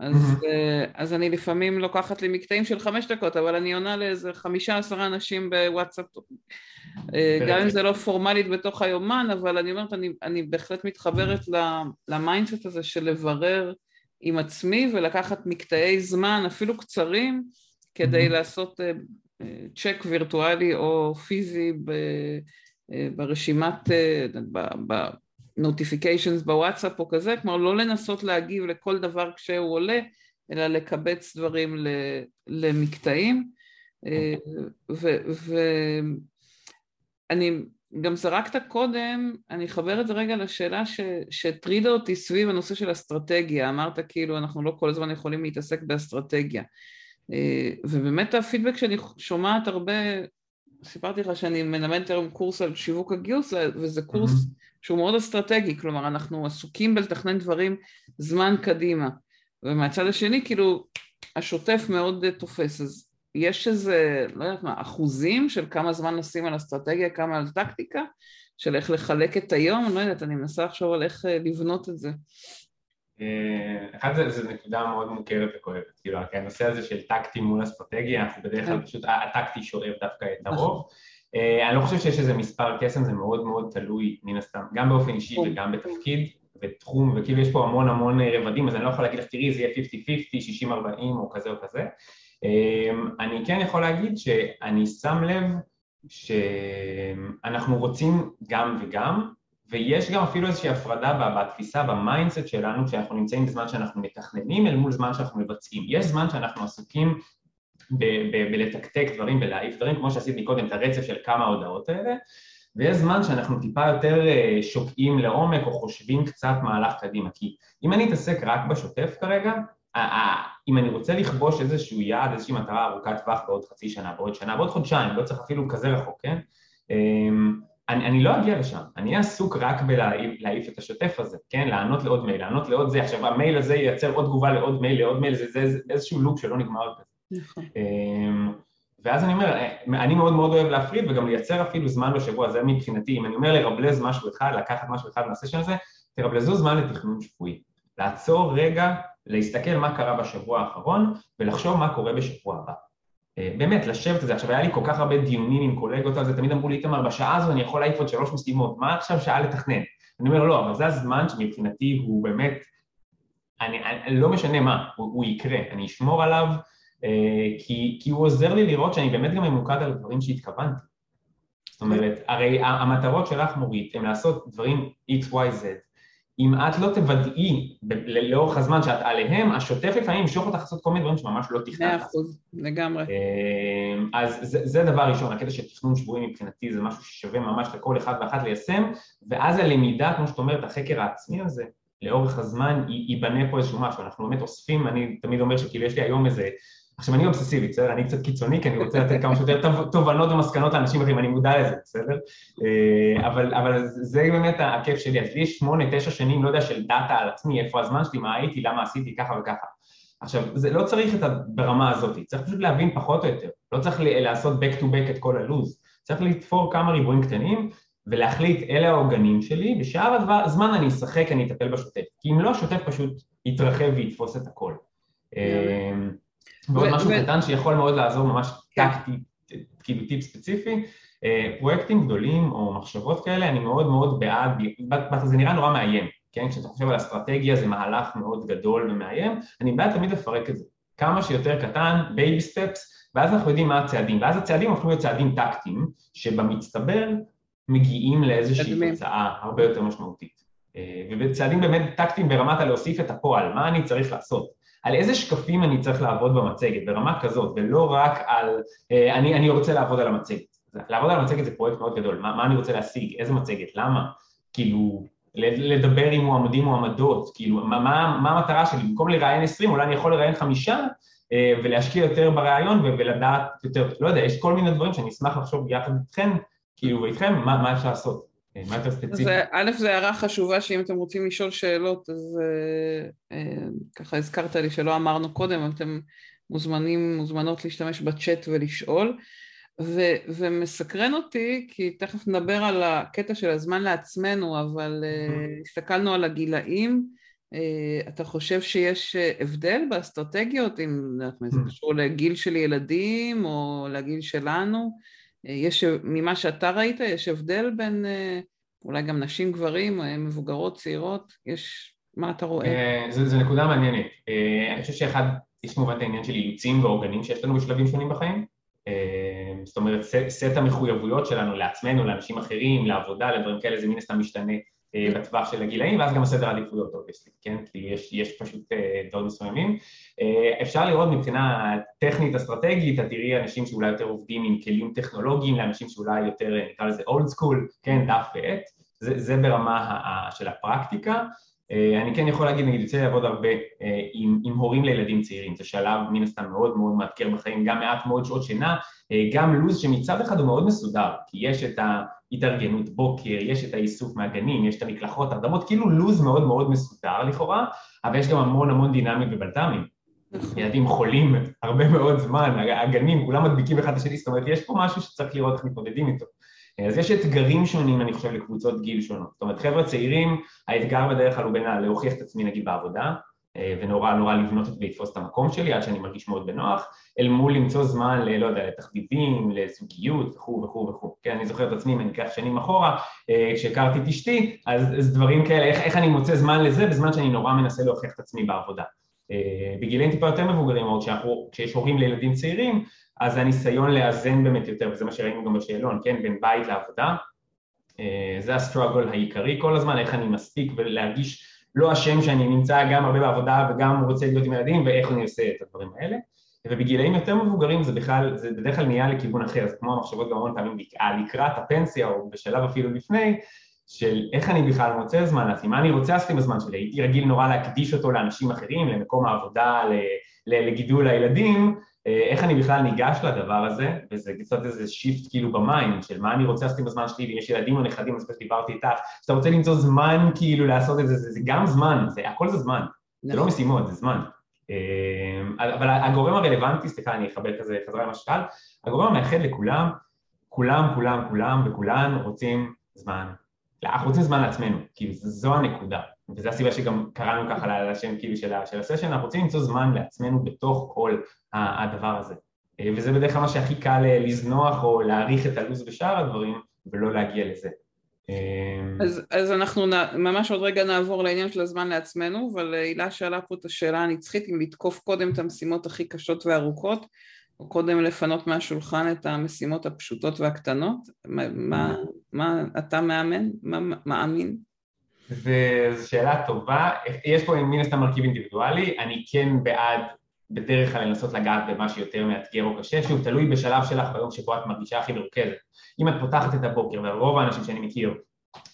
אז, אמ-המ. אה, אז אני לפעמים לוקחת לי מקטעים של חמש דקות, אבל אני עונה לאיזה חמישה עשרה אנשים בוואטסאפ, אה, גם אם זה לא פורמלית בתוך היומן, אבל אני אומרת, אני, אני בהחלט מתחברת ל mindset הזה של לברר עם עצמי ולקחת מקטעי זמן, אפילו קצרים, כדי mm-hmm. לעשות צ'ק uh, וירטואלי או פיזי ב, ברשימת, בנוטיפיקיישנס uh, בוואטסאפ או כזה, כלומר לא לנסות להגיב לכל דבר כשהוא עולה, אלא לקבץ דברים למקטעים. ואני גם זרקת קודם, אני אחבר את זה רגע לשאלה שהטרידה אותי סביב הנושא של אסטרטגיה, אמרת כאילו אנחנו לא כל הזמן יכולים להתעסק באסטרטגיה. אה, ובאמת הפידבק שאני שומעת הרבה, סיפרתי לך שאני מלמדת היום קורס על שיווק הגיוס, וזה קורס. שהוא מאוד אסטרטגי, כלומר אנחנו עסוקים בלתכנן דברים זמן קדימה, ומהצד השני כאילו השוטף מאוד תופס, אז יש איזה, לא יודעת מה, אחוזים של כמה זמן נשים על אסטרטגיה, כמה על טקטיקה, של איך לחלק את היום, לא יודעת, אני מנסה לחשוב על איך אה, לבנות את זה. אה, אחד זה, זה נקודה מאוד מוכרת וכואבת, כאילו הנושא הזה של טקטי מול אסטרטגיה, אנחנו בדרך כלל כן. פשוט, הטקטי שואב דווקא את נכון. הרוב. אה, אני לא חושב שיש איזה מספר קסם, זה מאוד מאוד תלוי מן הסתם, גם באופן אישי כן. וגם בתפקיד ותחום, וכאילו יש פה המון המון רבדים, אז אני לא יכול להגיד לך, תראי, זה יהיה 50-50, 60-40 או כזה או כזה. אה, אני כן יכול להגיד שאני שם לב שאנחנו רוצים גם וגם, ויש גם אפילו איזושהי הפרדה בתפיסה, ב mindset שלנו, כשאנחנו נמצאים בזמן שאנחנו מתכננים אל מול זמן שאנחנו מבצעים. יש זמן שאנחנו עסוקים בלתקתק דברים, בלהעיף דברים, כמו שעשיתי קודם, את הרצף של כמה הודעות האלה, ויש זמן שאנחנו טיפה יותר אה, שוקעים לעומק או חושבים קצת מהלך קדימה, כי אם אני אתעסק רק בשוטף כרגע, אם אני רוצה לכבוש איזשהו יעד, איזושהי מטרה ארוכת טווח בעוד חצי שנה, בעוד שנה, בעוד חודשיים, לא צריך אפילו כזה רחוק, כן? אמ, אני, אני לא אגיע לשם, אני אהיה עסוק רק בלהעיף את השוטף הזה, כן? לענות לעוד מייל, לענות לעוד זה, עכשיו המייל הזה ייצר עוד תגובה לעוד מייל, לעוד מייל, זה, זה, זה איזשהו לוק שלא נגמר כזה. נכון. אמ, ואז אני אומר, אני מאוד מאוד אוהב להפריד וגם לייצר אפילו זמן בשבוע, זה מבחינתי, אם אני אומר לרבלז משהו אחד, לקחת משהו אחד מהסשן הזה, תרבלזו זמן לתכנון שבועי. לעצור רגע, להסתכל מה קרה בשבוע האחרון ולחשוב מה קורה בשבוע הבא. אה, באמת, לשבת על זה. עכשיו, היה לי כל כך הרבה דיונים עם קולגות על זה, תמיד אמרו לי, איתמר, בשעה הזו אני יכול להעיף עוד שלוש משימות, מה עכשיו שעה לתכנן? אני אומר, לא, אבל זה הזמן שמבחינתי הוא באמת, אני, אני לא משנה מה, הוא, הוא יקרה, אני אשמור עליו, אה, כי, כי הוא עוזר לי לראות שאני באמת גם ממוקד על הדברים שהתכוונתי. זאת אומרת, הרי המטרות שלך, מורית, הן לעשות דברים x, y, z, אם את לא תוודאי לאורך הזמן שאת עליהם, השוטף לפעמים ימשוך אותך לעשות כל מיני דברים שממש לא תכננת. מאה אחוז, לגמרי. אמ, אז זה, זה דבר ראשון, הקטע של תכנון שבועי מבחינתי זה משהו ששווה ממש לכל אחד ואחת ליישם, ואז הלמידה, כמו שאת אומרת, החקר העצמי הזה, לאורך הזמן ייבנה פה איזשהו משהו, אנחנו באמת אוספים, אני תמיד אומר שכאילו יש לי היום איזה עכשיו אני אובססיבי, בסדר? אני קצת קיצוני כי אני רוצה לתת כמה שיותר תובנות ומסקנות לאנשים אחרים, אני מודע לזה, בסדר? אה, אבל, אבל זה באמת הכיף שלי, אז לי יש שמונה, תשע שנים, לא יודע, של דאטה על עצמי, איפה הזמן שלי, מה הייתי, למה עשיתי ככה וככה. עכשיו, זה לא צריך את ברמה הזאת, צריך פשוט להבין פחות או יותר, לא צריך לעשות back to back את כל הלו"ז, צריך לתפור כמה ריבועים קטנים ולהחליט אלה העוגנים שלי, בשאר הזמן אני אשחק, אני אטפל בשוטף, כי אם לא, השוטף פשוט יתרחב ויתפוס את הכל. ועוד משהו קטן שיכול מאוד לעזור ממש כן. טקטי, כאילו טיפ ספציפי, אה, פרויקטים גדולים או מחשבות כאלה, אני מאוד מאוד בעד, זה נראה נורא מאיים, כן? כשאתה חושב על אסטרטגיה זה מהלך מאוד גדול ומאיים, אני בעד תמיד לפרק את זה, כמה שיותר קטן, baby steps, ואז אנחנו יודעים מה הצעדים, ואז הצעדים הופכים להיות צעדים טקטיים, שבמצטבר מגיעים לאיזושהי תוצאה הרבה יותר משמעותית. אה, ובצעדים באמת טקטיים ברמת הלהוסיף את הפועל, מה אני צריך לעשות. על איזה שקפים אני צריך לעבוד במצגת, ברמה כזאת, ולא רק על אה, אני, אני רוצה לעבוד על המצגת. לעבוד על המצגת זה פרויקט מאוד גדול, מה, מה אני רוצה להשיג, איזה מצגת, למה, כאילו, לדבר עם מועמדים מועמדות, כאילו, מה, מה, מה המטרה שלי, במקום לראיין 20, אולי אני יכול לראיין חמישה אה, ולהשקיע יותר ברעיון ולדעת יותר, לא יודע, יש כל מיני דברים שאני אשמח לחשוב יחד איתכם, כאילו, ואיתכם, מה, מה אפשר לעשות. אה, מה יותר ספציפי? א', זו הערה חשובה שאם אתם רוצים לשאול שאלות, אז אה, אה, ככה הזכרת לי שלא אמרנו קודם, אתם מוזמנים, מוזמנות להשתמש בצ'אט ולשאול. ו, ומסקרן אותי, כי תכף נדבר על הקטע של הזמן לעצמנו, אבל uh, הסתכלנו על הגילאים, uh, אתה חושב שיש הבדל באסטרטגיות, אם זה קשור לגיל של ילדים או לגיל שלנו? יש, ממה שאתה ראית, יש הבדל בין uh, אולי גם נשים, גברים, מבוגרות, צעירות? יש, מה אתה רואה? זו נקודה מעניינת. אני חושב שאחד, יש כמובן את העניין של אילוצים ועוגנים שיש לנו בשלבים שונים בחיים. אה, זאת אומרת, סט המחויבויות שלנו לעצמנו, לאנשים אחרים, לעבודה, לדברים כאלה, זה מן הסתם משתנה אה, בטווח של הגילאים, ואז גם הסדר העדיפויות, אובייסטי, כן? כי יש, יש פשוט אה, דברים מסוימים. אפשר לראות מבחינה טכנית אסטרטגית, את תראי אנשים שאולי יותר עובדים עם כלים טכנולוגיים, לאנשים שאולי יותר, נקרא לזה אולד סקול, כן, דף ועט, זה, זה ברמה של הפרקטיקה. אה, אני כן יכול להגיד, נגיד, יוצא לעבוד הרבה אה, עם, עם הורים לילדים צעירים, זה שלב מן הסתם מאוד מאוד מאתגר בחיים, גם מעט מאוד שעות שינה, אה, גם לו"ז שמצד אחד הוא מאוד מסודר, כי יש את ההתארגנות בוקר, יש את האיסוף מהגנים, יש את המקלחות, הרדמות, כאילו לו"ז מאוד מאוד מסודר לכאורה, אבל יש גם המון המון דינמיות ובלת"מים. נכון. ילדים חולים הרבה מאוד זמן, הגנים, כולם מדביקים אחד את השני, זאת אומרת, יש פה משהו שצריך לראות איך מתמודדים איתו. אז יש אתגרים שונים, אני חושב, לקבוצות גיל שונות. זאת אומרת, חבר'ה צעירים, האתגר בדרך כלל הוא בין להוכיח את עצמי נגיד בעבודה, אה, ונורא נורא לבנות ולתפוס את המקום שלי עד שאני מרגיש מאוד בנוח, אל מול למצוא זמן ל... לא יודע, לתחביבים, לזוגיות וכו' וכו' וכו'. כן, אני זוכר את עצמי, אם אני אקח שנים אחורה, אה, כשהכרתי את אשתי, אז, אז דברים כאלה, איך, איך אני מוצא זמן לזה בזמן שאני נורא מנסה להוכיח את עצמי בעבודה. אה, בגילאים טיפה יותר מבוגרים, או כשיש הורים לילדים צעירים, אז הניסיון לאזן באמת יותר, וזה מה שראינו גם בשאלון, כן, בין בית לעבודה, אה, זה הסטרוגל העיקרי כל הזמן, איך אני מספיק ולהרגיש לא אשם שאני נמצא גם הרבה בעבודה וגם רוצה להיות עם ילדים ואיך אני עושה את הדברים האלה. ובגילאים יותר מבוגרים זה בכלל, זה בדרך כלל נהיה לכיוון אחר, זה כמו המחשבות גם המון פעמים לקראת הפנסיה או בשלב אפילו לפני של איך אני בכלל מוצא זמן לעצמי, מה אני רוצה לעשות עם הזמן שלי, הייתי רגיל נורא להקדיש אותו לאנשים אחרים, למקום העבודה, לגידול הילדים אה, איך אני בכלל ניגש לדבר הזה, וזה קצת איזה shift כאילו ב mind של מה אני רוצה לעשות עם הזמן שלי, ואם יש ילדים או נכדים, אז דיברתי איתך, שאתה רוצה למצוא זמן כאילו לעשות את זה, זה, זה גם זמן, זה, הכל זה זמן, זה לא נכון. משימות, זה זמן. אה, אבל הגורם הרלוונטי, סליחה, אני אחבר כזה חזרה למה ששאל, הגורם המאחד לכולם, כולם, כולם, כולם וכולן רוצים זמן. אנחנו רוצים זמן לעצמנו, כאילו זו הנקודה. וזו הסיבה שגם קראנו ככה לשם כאילו של, של הסשן, אנחנו רוצים למצוא זמן לעצמנו בתוך כל הדבר הזה. אה, וזה בדרך כלל מה שהכי קל אה, לזנוח או להעריך את הלו"ז בשאר הדברים, ולא להגיע לזה. אה, אז, אז אנחנו נ, ממש עוד רגע נעבור לעניין של הזמן לעצמנו, אבל הילה שאלה פה את השאלה הנצחית אם לתקוף קודם את המשימות הכי קשות וארוכות, או קודם לפנות מהשולחן את המשימות הפשוטות והקטנות. מה, מה, מה אתה מאמן? מה מאמין? זו שאלה טובה, יש פה מן הסתם מרכיב אינדיבידואלי, אני כן בעד בדרך כלל לנסות לגעת במה שיותר מאתגר או קשה, שוב תלוי בשלב שלך ביום שבו את מרגישה הכי מרוכזת. אם את פותחת את הבוקר, ורוב האנשים שאני מכיר,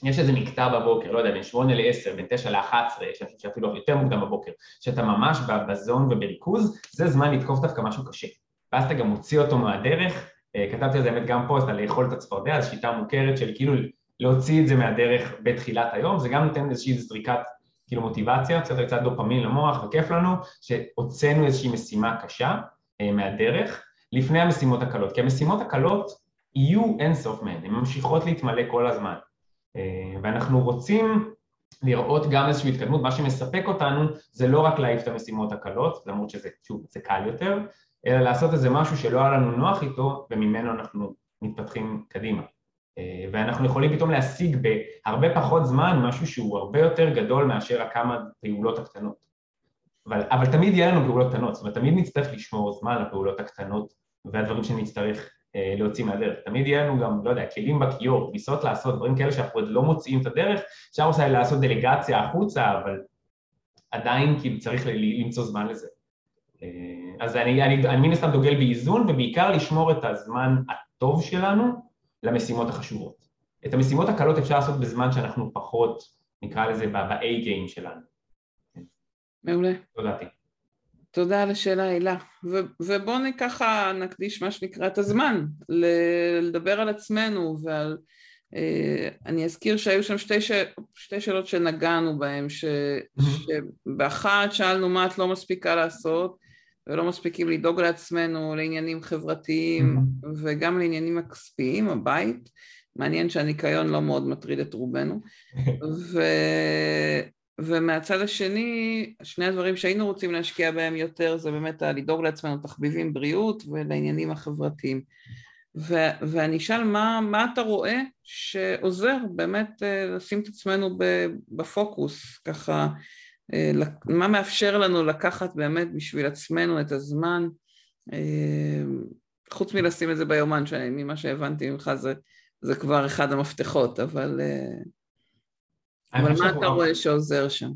יש איזה מקטע בבוקר, לא יודע, בין שמונה לעשר, בין תשע לאחת עשרה, יש אנשים שאפילו יותר מוקדם בבוקר, שאתה ממש בזון ובריכוז, זה זמן לתקוף דווקא משהו קשה. ואז אתה גם מוציא אותו מהדרך, אה, כתבתי על זה באמת גם פוסט על לאכול את הצפרדע, זו שיטה מוכרת של כאילו להוציא את זה מהדרך בתחילת היום, זה גם נותן איזושהי זריקת כאילו מוטיבציה, קצת קצת דופמין למוח וכיף לנו, שהוצאנו איזושהי משימה קשה אה, מהדרך לפני המשימות הקלות, כי המשימות הקלות יהיו אינסוף מהן, הן ממשיכות להתמלא כל הזמן, אה, ואנחנו רוצים לראות גם איזושהי התקדמות, מה שמספק אותנו זה לא רק להעיף את המשימות הקלות, למרות שזה, שוב, זה קל יותר, אלא לעשות איזה משהו שלא היה לנו נוח איתו וממנו אנחנו מתפתחים קדימה. אה, ואנחנו יכולים פתאום להשיג בהרבה פחות זמן משהו שהוא הרבה יותר גדול מאשר הכמה פעולות הקטנות. אבל, אבל תמיד יהיה לנו פעולות קטנות, זאת אומרת תמיד נצטרך לשמור זמן לפעולות הקטנות והדברים שנצטרך אה, להוציא מהדרך. תמיד יהיה לנו גם, לא יודע, כלים בכיור, כניסות לעשות, דברים כאלה שאנחנו עוד לא מוציאים את הדרך, אפשר אולי לעשות דלגציה החוצה, אבל עדיין כאילו צריך למצוא זמן לזה. אז אני, אני, אני מן הסתם דוגל באיזון ובעיקר לשמור את הזמן הטוב שלנו למשימות החשובות. את המשימות הקלות אפשר לעשות בזמן שאנחנו פחות, נקרא לזה ב-A game שלנו. מעולה. תודעתי. תודה על השאלה הילה. ובואו ככה נקדיש מה שנקרא את הזמן לדבר על עצמנו ועל... אה, אני אזכיר שהיו שם שתי, ש... שתי שאלות שנגענו בהן, ש... שבאחת שאלנו מה את לא מספיקה לעשות ולא מספיקים לדאוג לעצמנו לעניינים חברתיים וגם לעניינים הכספיים, הבית. מעניין שהניקיון לא מאוד מטריד את רובנו. [laughs] ו... ומהצד השני, שני הדברים שהיינו רוצים להשקיע בהם יותר זה באמת לדאוג לעצמנו תחביבים בריאות ולעניינים החברתיים. ו- ואני אשאל מה, מה אתה רואה שעוזר באמת אה, לשים את עצמנו בפוקוס, ככה, מה מאפשר לנו לקחת באמת בשביל עצמנו את הזמן, אה, חוץ מלשים את זה ביומן, שממה שהבנתי ממך זה, זה כבר אחד המפתחות, אבל... אבל מה אתה רואה שעוזר שם?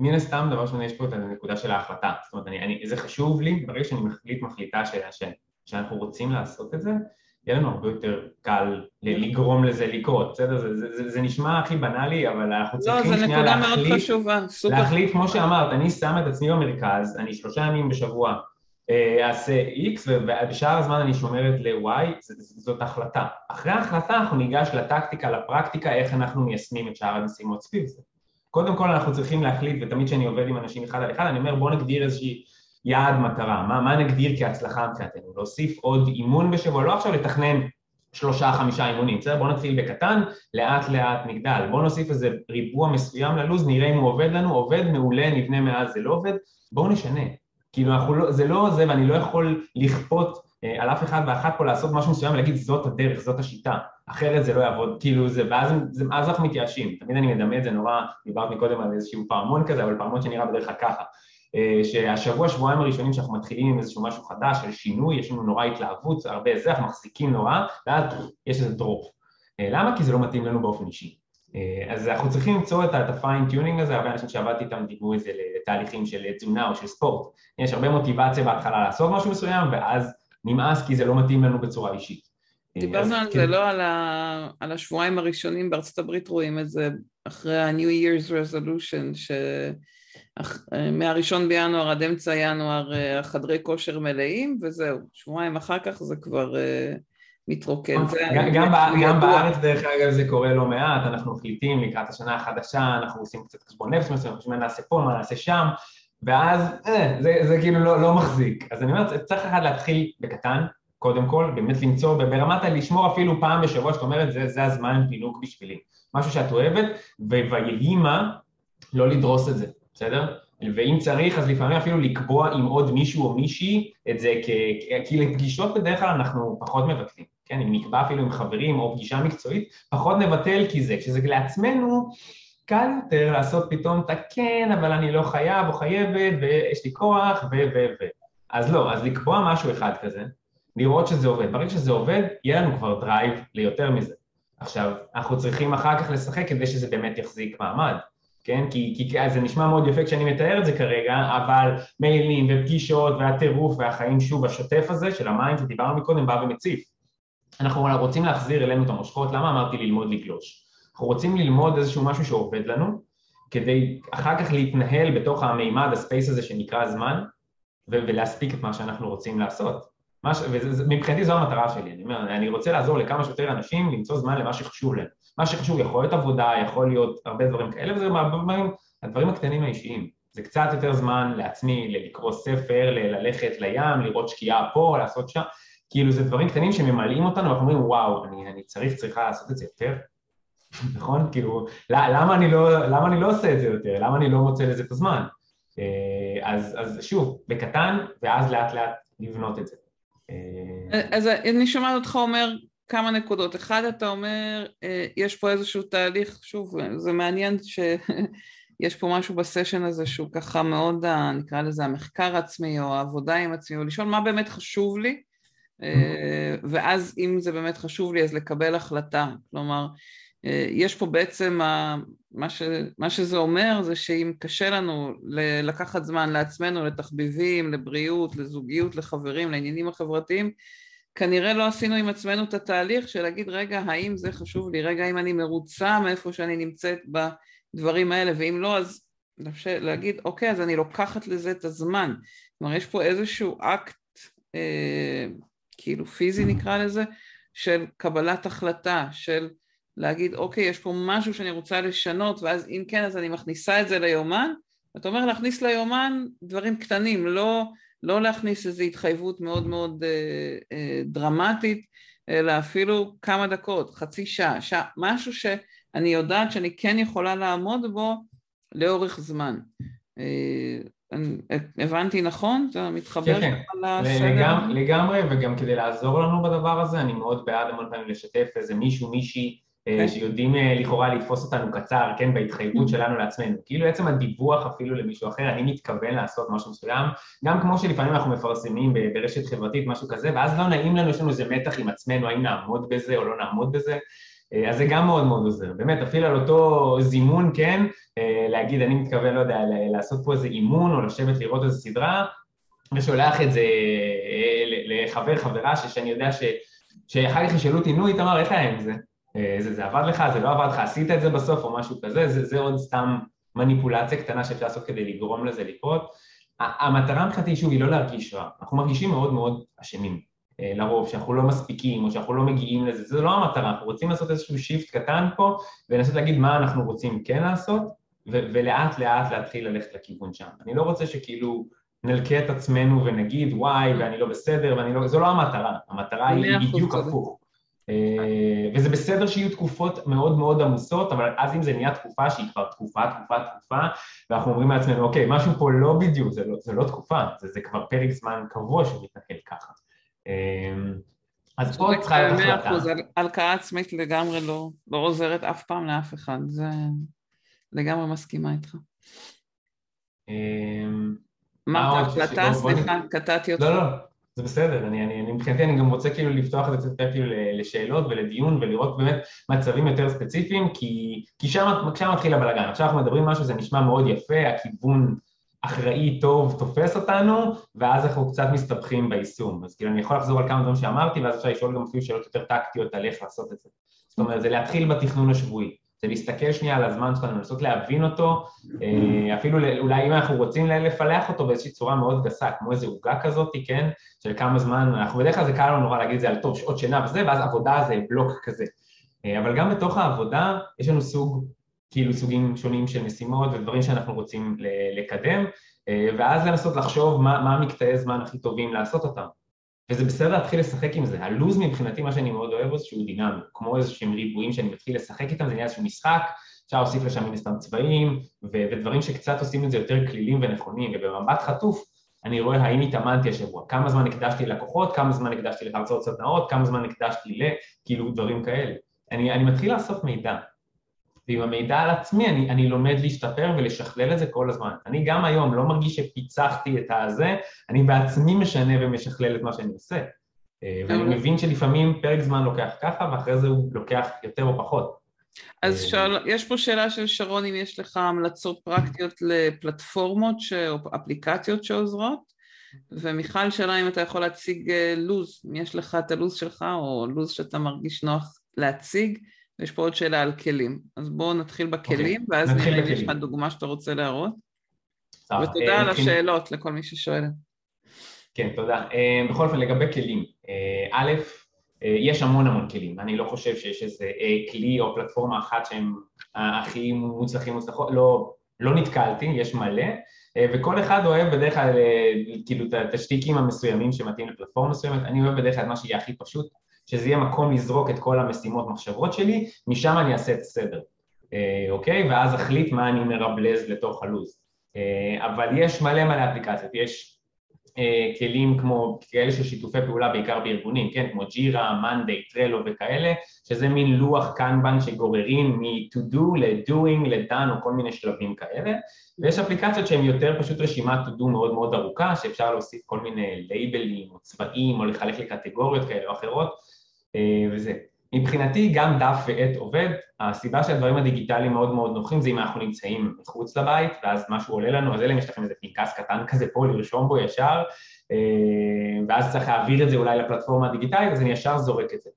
מן הסתם, דבר ראשון, יש פה את הנקודה של ההחלטה. זאת אומרת, אני, אני, זה חשוב לי, ברגע שאני מחליט מחליטה ש, ש, שאנחנו רוצים לעשות את זה, יהיה לנו הרבה יותר קל לגרום לזה לקרות, בסדר? זה, זה, זה, זה נשמע הכי בנאלי, אבל אנחנו לא, צריכים שנייה. לא, זו נקודה מאוד חשובה, סופר. להחליט, כמו שאמרת, אני שם את עצמי במרכז, אני שלושה ימים בשבוע אה, אעשה X ובשאר הזמן אני שומרת ל-Y, זאת החלטה. אחרי ההחלטה אנחנו ניגש לטקטיקה, לפרקטיקה, איך אנחנו מיישמים את שאר המשימות סביב זה. קודם כל אנחנו צריכים להחליט, ותמיד כשאני עובד עם אנשים אחד על אחד, אני אומר בואו נגדיר איזושהי יעד מטרה, מה, מה נגדיר כהצלחה מבחינתנו, להוסיף עוד אימון בשבוע, לא עכשיו לתכנן שלושה חמישה אימונים, בסדר? בואו נתחיל בקטן, לאט לאט נגדל, בואו נוסיף איזה ריבוע מסוים ללו"ז, נראה אם הוא עובד לנו, עובד מעולה, נבנה מאז זה לא עובד, בואו נשנה, כאילו אנחנו לא, זה לא זה ואני לא יכול לכפות אה, על אף אחד ואחת פה לעשות משהו מסוים ולהגיד זאת הדרך, זאת השיטה, אחרת זה לא יעבוד, כאילו זה, ואז זה, אז אנחנו מתייאשים, תמיד אני מדמה את זה נורא, דיברת מקודם על איזשהו פעמון כזה, אבל פעמון שנראה בדרך כלל ככה, שהשבוע, שבועיים הראשונים שאנחנו מתחילים עם איזשהו משהו חדש, של שינוי, יש לנו נורא התלהבות, הרבה זה, אנחנו מחזיקים נורא, ואז יש איזה דרופ. אה, למה? כי זה לא מתאים לנו באופן אישי. אה, אז אנחנו צריכים למצוא את ה-fine tuning הזה, הרבה אנשים שעבדתי איתם דיברו את זה לתהליכים של תזונה או של ספורט. יש הרבה מוטיבציה בהתחלה לעשות משהו מסוים, ואז נמאס כי זה לא מתאים לנו בצורה אישית. דיברנו על כן. זה, לא על, ה... על השבועיים הראשונים בארצות הברית רואים את זה אחרי ה-New Year's Resolution, ש... מהראשון בינואר עד אמצע ינואר אה, החדרי כושר מלאים וזהו, שבועיים אחר כך זה כבר אה, מתרוקן. גם בארץ דרך אגב זה קורה לא מעט, אנחנו מחליטים לקראת השנה החדשה, אנחנו עושים קצת חשבון נפש מסוים, חושבים מה נעשה פה, מה נעשה שם, ואז אה, זה כאילו לא, לא מחזיק. אז אני אומר, צריך אחד להתחיל בקטן, קודם כל, באמת למצוא, ברמת לשמור אפילו פעם בשבוע, שאת אומרת, זה הזמן פינוק בשבילי. משהו שאת אוהבת, ויהי מה, לא לדרוס את זה. בסדר? ואם צריך, אז לפעמים אפילו לקבוע עם עוד מישהו או מישהי את זה, כ... כי לפגישות בדרך כלל אנחנו פחות מבטלים, כן? אם נקבע אפילו עם חברים או פגישה מקצועית, פחות נבטל כי זה, כשזה לעצמנו, קל יותר לעשות פתאום את הכן, אבל אני לא חייב או חייבת, ויש לי כוח, ו... ו... ו... אז לא, אז לקבוע משהו אחד כזה, לראות שזה עובד. ברגע שזה עובד, יהיה לנו כבר drive ליותר מזה. עכשיו, אנחנו צריכים אחר כך לשחק כדי שזה באמת יחזיק מעמד. כן? כי, כי זה נשמע מאוד יפה כשאני מתאר את זה כרגע, אבל מיילים ופגישות והטירוף והחיים שוב השוטף הזה של המים שדיברנו מקודם בא ומציף. אנחנו רוצים להחזיר אלינו את המושכות, למה אמרתי ללמוד לגלוש? אנחנו רוצים ללמוד איזשהו משהו שעובד לנו, כדי אחר כך להתנהל בתוך המימד, ה space הזה שנקרא זמן, ולהספיק את מה שאנחנו רוצים לעשות. ומבחינתי זו המטרה שלי, אני אומר, אני רוצה לעזור לכמה שיותר אנשים למצוא זמן למה שחשוב להם. מה שחשוב יכול להיות עבודה, יכול להיות הרבה דברים כאלה, וזה הדברים, הדברים הקטנים האישיים. זה קצת יותר זמן לעצמי לקרוא ספר, ללכת לים, לראות שקיעה פה, לעשות שם, כאילו זה דברים קטנים שממלאים אותנו, ואנחנו אומרים וואו, אני, אני צריך, צריכה לעשות את זה יותר, [laughs] נכון? כאילו, למה אני, לא, למה אני לא עושה את זה יותר? למה אני לא מוצא לזה את הזמן? אה, אז, אז שוב, בקטן, ואז לאט לאט לבנות את זה. אה, אז אני שומעת אותך אומר כמה נקודות. אחד, אתה אומר, אה, יש פה איזשהו תהליך, שוב, זה מעניין שיש [laughs] פה משהו בסשן הזה שהוא ככה מאוד, נקרא לזה המחקר עצמי או העבודה עם עצמי, או לשאול מה באמת חשוב לי, אה, ואז אם זה באמת חשוב לי אז לקבל החלטה. כלומר, יש פה בעצם, מה, ש, מה שזה אומר זה שאם קשה לנו לקחת זמן לעצמנו, לתחביבים, לבריאות, לזוגיות, לחברים, לעניינים החברתיים, כנראה לא עשינו עם עצמנו את התהליך של להגיד, רגע, האם זה חשוב לי? רגע, האם אני מרוצה מאיפה שאני נמצאת בדברים האלה? ואם לא, אז להגיד, אוקיי, אז אני לוקחת לזה את הזמן. כלומר, יש פה איזשהו אקט, אה, כאילו פיזי נקרא לזה, של קבלת החלטה, של להגיד, אוקיי, יש פה משהו שאני רוצה לשנות, ואז אם כן, אז אני מכניסה את זה ליומן. אתה אומר להכניס ליומן דברים קטנים, לא, לא להכניס איזו התחייבות מאוד מאוד אה, אה, דרמטית, אלא אפילו כמה דקות, חצי שעה, שעה, משהו שאני יודעת שאני כן יכולה לעמוד בו לאורך זמן. אה, הבנתי נכון? אתה מתחבר כן, כן. לגמרי, לגמרי, וגם כדי לעזור לנו בדבר הזה, אני מאוד בעד המון פעמים לשתף איזה מישהו, מישהי. שיודעים אה, לכאורה לתפוס אותנו קצר, כן, בהתחייבות שלנו לעצמנו. כאילו עצם הדיווח אפילו למישהו אחר, אני מתכוון לעשות משהו מסוים, גם כמו שלפעמים אנחנו מפרסמים ברשת חברתית משהו כזה, ואז לא נעים לנו, יש לנו איזה מתח עם עצמנו, האם נעמוד בזה או לא נעמוד בזה, אה, אז זה גם מאוד מאוד עוזר. באמת, אפילו על אותו זימון, כן, להגיד, אני מתכוון, לא יודע, לעשות פה איזה אימון או לשבת לראות איזה סדרה, ושולח את זה לחבר, חברה, שאני יודע ש... שאחר כך ישאלו אותי, נו, איתמר, איך היה עם זה? אה, זה, זה עבד לך, זה לא עבד לך, עשית את זה בסוף או משהו כזה, זה, זה עוד סתם מניפולציה קטנה שאפשר לעשות כדי לגרום לזה לקרות. המטרה מבחינתי, שוב, היא לא להרגיש רע, אנחנו מרגישים מאוד מאוד אשמים אה, לרוב, שאנחנו לא מספיקים או שאנחנו לא מגיעים לזה, זה לא המטרה, אנחנו רוצים לעשות איזשהו שיפט קטן פה ולנסות להגיד מה אנחנו רוצים כן לעשות ו- ולאט לאט להתחיל ללכת לכיוון שם. אני לא רוצה שכאילו נלקה את עצמנו ונגיד וואי ואני לא בסדר ואני לא, זו לא המטרה, המטרה היא בדיוק הפוך. אה, וזה בסדר שיהיו תקופות מאוד מאוד עמוסות, אבל אז אם זה נהיה תקופה שהיא כבר תקופה, תקופה, תקופה, ואנחנו אומרים לעצמנו, אוקיי, משהו פה לא בדיוק, זה לא, זה לא תקופה, זה, זה כבר פרק זמן קבוע שהוא מתנהל ככה. אה, אז פה צריכה להיות החלטה. הלקאה עצמית לגמרי לא, לא עוזרת אף פעם לאף אחד, זה לגמרי מסכימה איתך. אמרת הקלטה, סליחה, קטעתי אותך. לא, לא. זה בסדר, אני, אני, אני מבחינתי אני גם רוצה כאילו לפתוח את זה קצת כאילו לשאלות ולדיון ולראות באמת מצבים יותר ספציפיים כי, כי שם, שם מתחיל הבלאגן, עכשיו אנחנו מדברים משהו, זה נשמע מאוד יפה, הכיוון אחראי טוב תופס אותנו ואז אנחנו קצת מסתבכים ביישום, אז כאילו אני יכול לחזור על כמה דברים שאמרתי ואז אפשר לשאול גם אפילו שאלות יותר טקטיות על איך לעשות את זה, זאת אומרת זה להתחיל בתכנון השבועי זה להסתכל שנייה על הזמן שלנו, לנסות להבין אותו, אה, אפילו אולי אם אנחנו רוצים לפלח אותו באיזושהי צורה מאוד גסה, כמו איזו עוגה כזאת, כן, של כמה זמן, אנחנו בדרך כלל זה קל לנו נורא להגיד את זה על טוב שעות שינה וזה, ואז עבודה זה בלוק כזה. אה, אבל גם בתוך העבודה יש לנו סוג, כאילו סוגים שונים של משימות ודברים שאנחנו רוצים לקדם, אה, ואז לנסות לחשוב מה, מה המקטעי זמן הכי טובים לעשות אותם. וזה בסדר להתחיל לשחק עם זה. הלוז מבחינתי, מה שאני מאוד אוהב, זה שהוא דינמי, כמו איזה שהם ריבועים שאני מתחיל לשחק איתם, זה נהיה איזשהו משחק, אפשר להוסיף לשם מן הסתם צבעים, ו- ודברים שקצת עושים את זה יותר כלילים ונכונים, ובמבט חטוף, אני רואה האם התאמנתי השבוע, כמה זמן הקדשתי ללקוחות, כמה זמן הקדשתי להרצאות סדנאות, כמה זמן הקדשתי ל... כאילו דברים כאלה. אני, אני מתחיל לאסוף מידע, ועם המידע על עצמי אני, אני לומד להשתפר ולשכלל את זה כל הזמן. אני גם היום לא מרגיש שפיצחתי את הזה, אני בעצמי משנה ומשכלל את מה שאני עושה. אה, ואני מבין שלפעמים פרק זמן לוקח ככה, ואחרי זה הוא לוקח יותר או פחות. אז אה, שאל, יש פה שאלה של שרון, אם יש לך המלצות פרקטיות לפלטפורמות ש... או אפליקציות שעוזרות, ומיכל שאלה אם אתה יכול להציג אה, לו"ז, אם יש לך את הלו"ז שלך, או לו"ז שאתה מרגיש נוח להציג, ויש פה עוד שאלה על כלים. אז בואו נתחיל בכלים, okay. אוקיי, ואז נראה אם יש לך דוגמה שאתה רוצה להראות. ותודה אה, על השאלות לכל מי ששואל. כן, תודה. אה, בכל אופן, לגבי כלים, אה, א', יש המון המון כלים, אני לא חושב שיש איזה כלי או פלטפורמה אחת שהם הכי מוצלחים מוצלחות, לא, לא נתקלתי, יש מלא, וכל אחד אוהב בדרך כלל כאילו את השטיקים המסוימים שמתאים לפלטפורמה מסוימת, אני אוהב בדרך כלל מה שיהיה הכי פשוט, שזה יהיה מקום לזרוק את כל המשימות מחשבות שלי, משם אני אעשה את הסדר, אה, אוקיי? ואז אחליט מה אני מרבלז לתוך הלו"ז. אה, אבל יש מלא מלא אפליקציות, יש אה, כלים כמו כאלה של שיתופי פעולה בעיקר בארגונים, כן? כמו ג'ירה, מאנדיי, טרלו וכאלה, שזה מין לוח קנבן שגוררים מ-to do ל-doing, ל-done או כל מיני שלבים כאלה, ויש אפליקציות שהן יותר פשוט רשימת to do מאוד מאוד ארוכה, שאפשר להוסיף כל מיני לייבלים או צבעים או לחלק לקטגוריות כאלה או אחרות, וזה. מבחינתי גם דף ועט עובד, הסיבה שהדברים הדיגיטליים מאוד מאוד נוחים זה אם אנחנו נמצאים מחוץ לבית ואז משהו עולה לנו, אז אלא אם יש לכם איזה פנקס קטן כזה פה לרשום בו ישר אה, ואז צריך להעביר את זה אולי לפלטפורמה הדיגיטלית, אז אני ישר זורק את זה.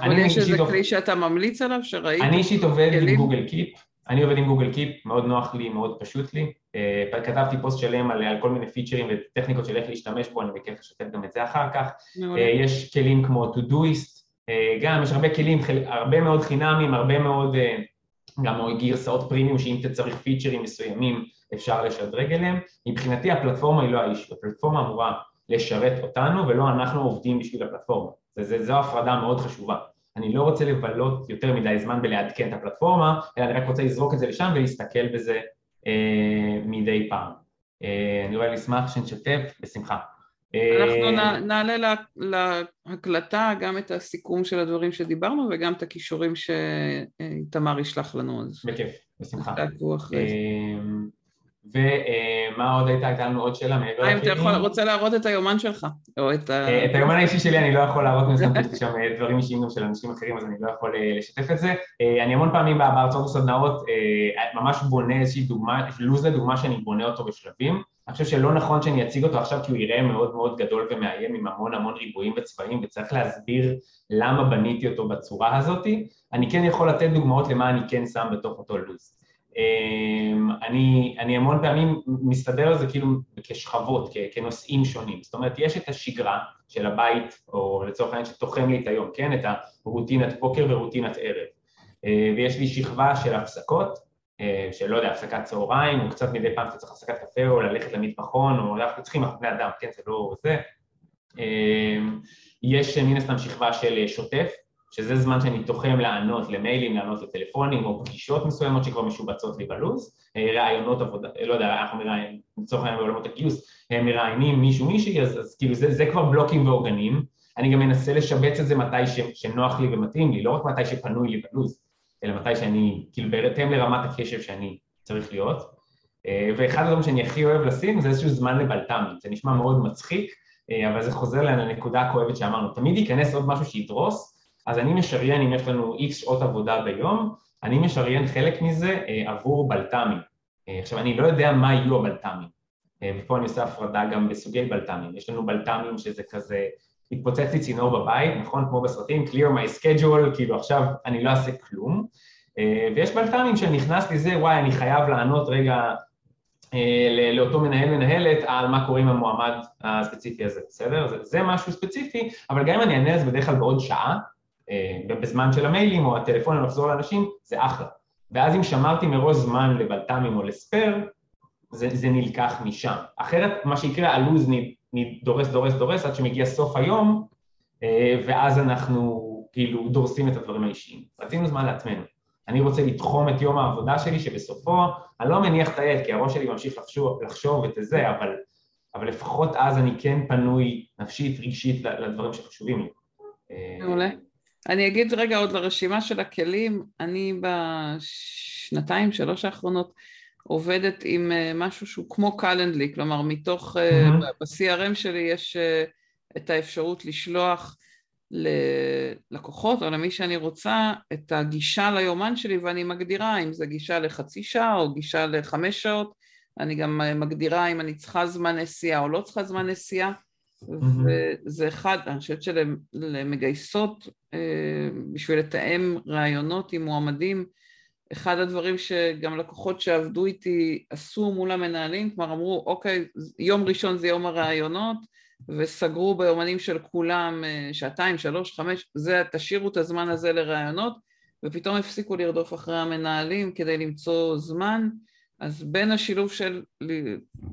אבל יש איזה כלי שאתה ממליץ עליו שראית? אני אישית עובד עם Google Keep, אני עובד עם Google Keep, מאוד נוח לי, מאוד פשוט לי. אה, כתבתי פוסט שלם על, על כל מיני פיצ'רים וטכניקות של איך להשתמש בו, אני בכיף לשתף גם את זה אחר כך. יש כלים כמו Todoist, גם יש הרבה כלים, הרבה מאוד חינמים, הרבה מאוד, uh, גם גרסאות פרימיום שאם אתה צריך פיצ'רים מסוימים אפשר לשדרג אליהם. מבחינתי הפלטפורמה היא לא האיש, הפלטפורמה אמורה לשרת אותנו ולא אנחנו עובדים בשביל הפלטפורמה. זו הפרדה מאוד חשובה. אני לא רוצה לבלות יותר מדי זמן בלעדכן את הפלטפורמה, אלא אני רק רוצה לזרוק את זה לשם ולהסתכל בזה אה, מדי פעם. אה, אני רואה לשמח שנשתף, בשמחה. אנחנו אה, נעלה להקלטה גם את הסיכום של הדברים שדיברנו וגם את הכישורים שתמר ישלח לנו. בכיף, בשמחה. זה. אה, ומה עוד הייתה? הייתה לנו עוד שאלה מעבר לכלים. אם אתה יכול, רוצה להראות את היומן שלך, או את ה... אה, את היומן האישי שלי אני לא יכול להראות, מזמן יש שם אה, דברים אישיים גם של אנשים אחרים, אז אני לא יכול אה, לשתף את זה. אני המון פעמים בהרצאות וסדנאות ממש בונה איזושהי דוגמה, לו"ז לדוגמה שאני בונה אותו בשלבים. אני חושב שלא נכון שאני אציג אותו עכשיו כי הוא יראה מאוד מאוד גדול ומאיים עם המון המון ריבועים וצבעים וצריך להסביר למה בניתי אותו בצורה הזאת. אני כן יכול לתת דוגמאות למה אני כן שם בתוך אותו לו"ז. אמ, אני, אני המון פעמים מסתדר על זה כאילו כשכבות, כנושאים שונים. זאת אומרת, יש את השגרה של הבית, או לצורך העניין שתוחם לי את היום, כן? את הרוטינת בוקר ורוטינת ערב. אה, ויש לי שכבה של הפסקות, אה, של לא יודע, הפסקת צהריים, או קצת מדי פעם שאתה צריך הפסקת קפה, או ללכת למטבחון, או אנחנו צריכים, אנחנו בני אדם, כן? זה לא זה. אמ, יש מן הסתם שכבה של שוטף, שזה זמן שאני תוחם לענות למיילים, לענות לטלפונים או פגישות מסוימות שכבר משובצות לי בלו"ז, אה, ראיונות עבודה, לא יודע, אנחנו מראיינים, לצורך העניין בעולמות הגיוס, מראיינים מישהו מישהי, אז, אז כאילו זה, זה כבר בלוקים ועוגנים, אני גם מנסה לשבץ את זה מתי ש, שנוח לי ומתאים לי, לא רק מתי שפנוי לי בלו"ז, אלא מתי שאני, כאילו בהתאם לרמת הקשב שאני צריך להיות, אה, ואחד הדברים שאני הכי אוהב לשים זה איזשהו זמן לבלת"מים, זה נשמע מאוד מצחיק, אה, אבל זה חוזר לנקודה הכואבת שאמרנו, תמיד ייכנס עוד משהו שידרוס, אז אני משריין, אם יש לנו איקס שעות עבודה ביום, אני משריין חלק מזה אה, עבור בלת"מים. עכשיו, אני לא יודע מה יהיו הבלת"מים, ופה אני עושה הפרדה גם בסוגי בלת"מים. יש לנו בלת"מים שזה כזה, התפוצץ לי צינור בבית, נכון? כמו בסרטים, clear my schedule, כאילו עכשיו אני לא אעשה כלום. ויש בלת"מים שנכנס לי זה, וואי, אני חייב לענות רגע לאותו מנהל מנהלת על מה קורה עם המועמד הספציפי הזה, בסדר? זה, זה משהו ספציפי, אבל גם אם אני אענה על זה בדרך כלל בעוד שעה, אה, בזמן של המיילים או הטלפונים לחזור לאנשים, זה אחלה. ואז אם שמרתי מראש זמן לבלת"מים או לספייר, זה, זה נלקח משם. אחרת מה שיקרה, הלו"ז דורס, דורס, דורס עד שמגיע סוף היום, אה, ואז אנחנו כאילו דורסים את הדברים האישיים. רצינו זמן לעצמנו. אני רוצה לתחום את יום העבודה שלי, שבסופו, אני לא מניח את העט, כי הראש שלי ממשיך לחשוב, לחשוב את זה, אבל, אבל לפחות אז אני כן פנוי נפשית, רגשית, לדברים שחשובים לי. מעולה. אני אגיד רגע עוד לרשימה של הכלים, אני בשנתיים, שלוש האחרונות עובדת עם אה, משהו שהוא כמו קלנדלי, כלומר מתוך, mm-hmm. ב-CRM שלי יש אה, את האפשרות לשלוח ללקוחות או למי שאני רוצה את הגישה ליומן שלי ואני מגדירה אם זה גישה לחצי שעה או גישה לחמש שעות, אני גם מגדירה אם אני צריכה זמן נסיעה או לא צריכה זמן נסיעה. וזה אחד, אני חושבת שלמגייסות אה, בשביל לתאם רעיונות עם מועמדים, אחד הדברים שגם לקוחות שעבדו איתי עשו מול המנהלים, כלומר אמרו אוקיי, יום ראשון זה יום הרעיונות וסגרו ביומנים של כולם אה, שעתיים, שלוש, חמש, זה, תשאירו את הזמן הזה לרעיונות. ופתאום הפסיקו לרדוף אחרי המנהלים כדי למצוא זמן. אז בין השילוב של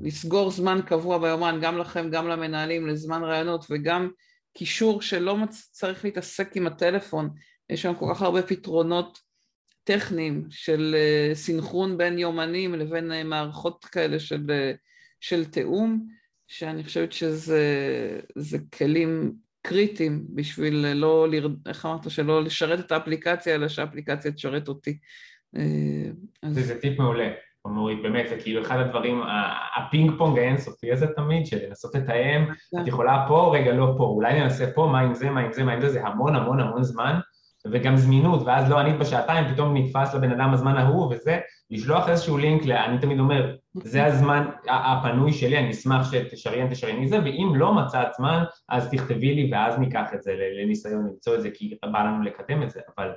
לסגור זמן קבוע ביומן, גם לכם, גם למנהלים, לזמן רעיונות, וגם קישור שלא צריך להתעסק עם הטלפון, יש שם כל כך הרבה פתרונות טכניים של אה, סינכרון בין יומנים לבין אה, מערכות כאלה של, אה, של תיאום, שאני חושבת שזה כלים קריטיים בשביל לא, איך אמרת, שלא לשרת את האפליקציה, אלא שהאפליקציה תשרת אותי. אז... זה טיפ מעולה. נורית, באמת, זה כאילו אחד הדברים, הפינג פונג האינסופי הזה תמיד, של לנסות לתאם, את יכולה פה, רגע לא פה, אולי ננסה פה, מה עם זה, מה עם זה, מה עם זה, זה המון המון המון זמן, וגם זמינות, ואז לא ענית בשעתיים, פתאום נתפס לבן אדם הזמן ההוא וזה, לשלוח איזשהו לינק, אני תמיד אומר, זה הזמן הפנוי שלי, אני אשמח שתשריין, תשרייני זה, ואם לא מצאת זמן, אז תכתבי לי ואז ניקח את זה לניסיון למצוא את זה, כי בא לנו לקדם את זה, אבל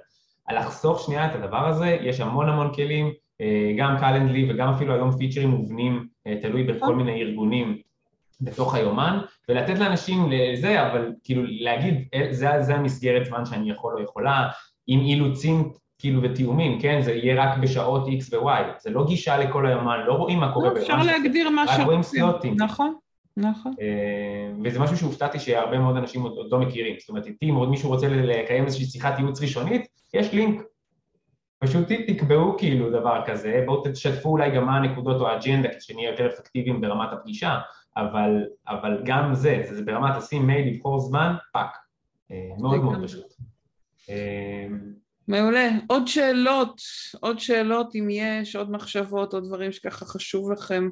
לחסוך שנייה את הדבר הזה, יש המון המון כלים, אה, גם קלנדלי וגם אפילו היום פיצ'רים מובנים, אה, תלוי בכל מיני ארגונים בתוך היומן, ולתת לאנשים לזה, אבל כאילו להגיד, אה, זה, זה המסגרת זמן שאני יכול או יכולה, עם אילוצים כאילו ותיאומים, כן? זה יהיה רק בשעות X ו-Y, זה לא גישה לכל היומן, לא רואים מה קורה לא, אפשר להגדיר מה רק רואים סלוטים. נכון, נכון. וזה משהו שהופתעתי שהרבה מאוד אנשים עוד לא מכירים, זאת אומרת, איתי, אם עוד מישהו רוצה לקיים איזושהי שיחת ייעוץ ראשונית, יש לינק. פשוט תקבעו כאילו דבר כזה, בואו תשתפו אולי גם מה הנקודות או האג'נדה כדי שנהיה יותר אפקטיביים ברמת הפגישה, אבל, אבל גם זה, זה ברמת לשים מייל, לבחור זמן, פאק. אה, מאוד מאוד פשוט. אה, מעולה. עוד שאלות, עוד שאלות אם יש, עוד מחשבות, עוד דברים שככה חשוב לכם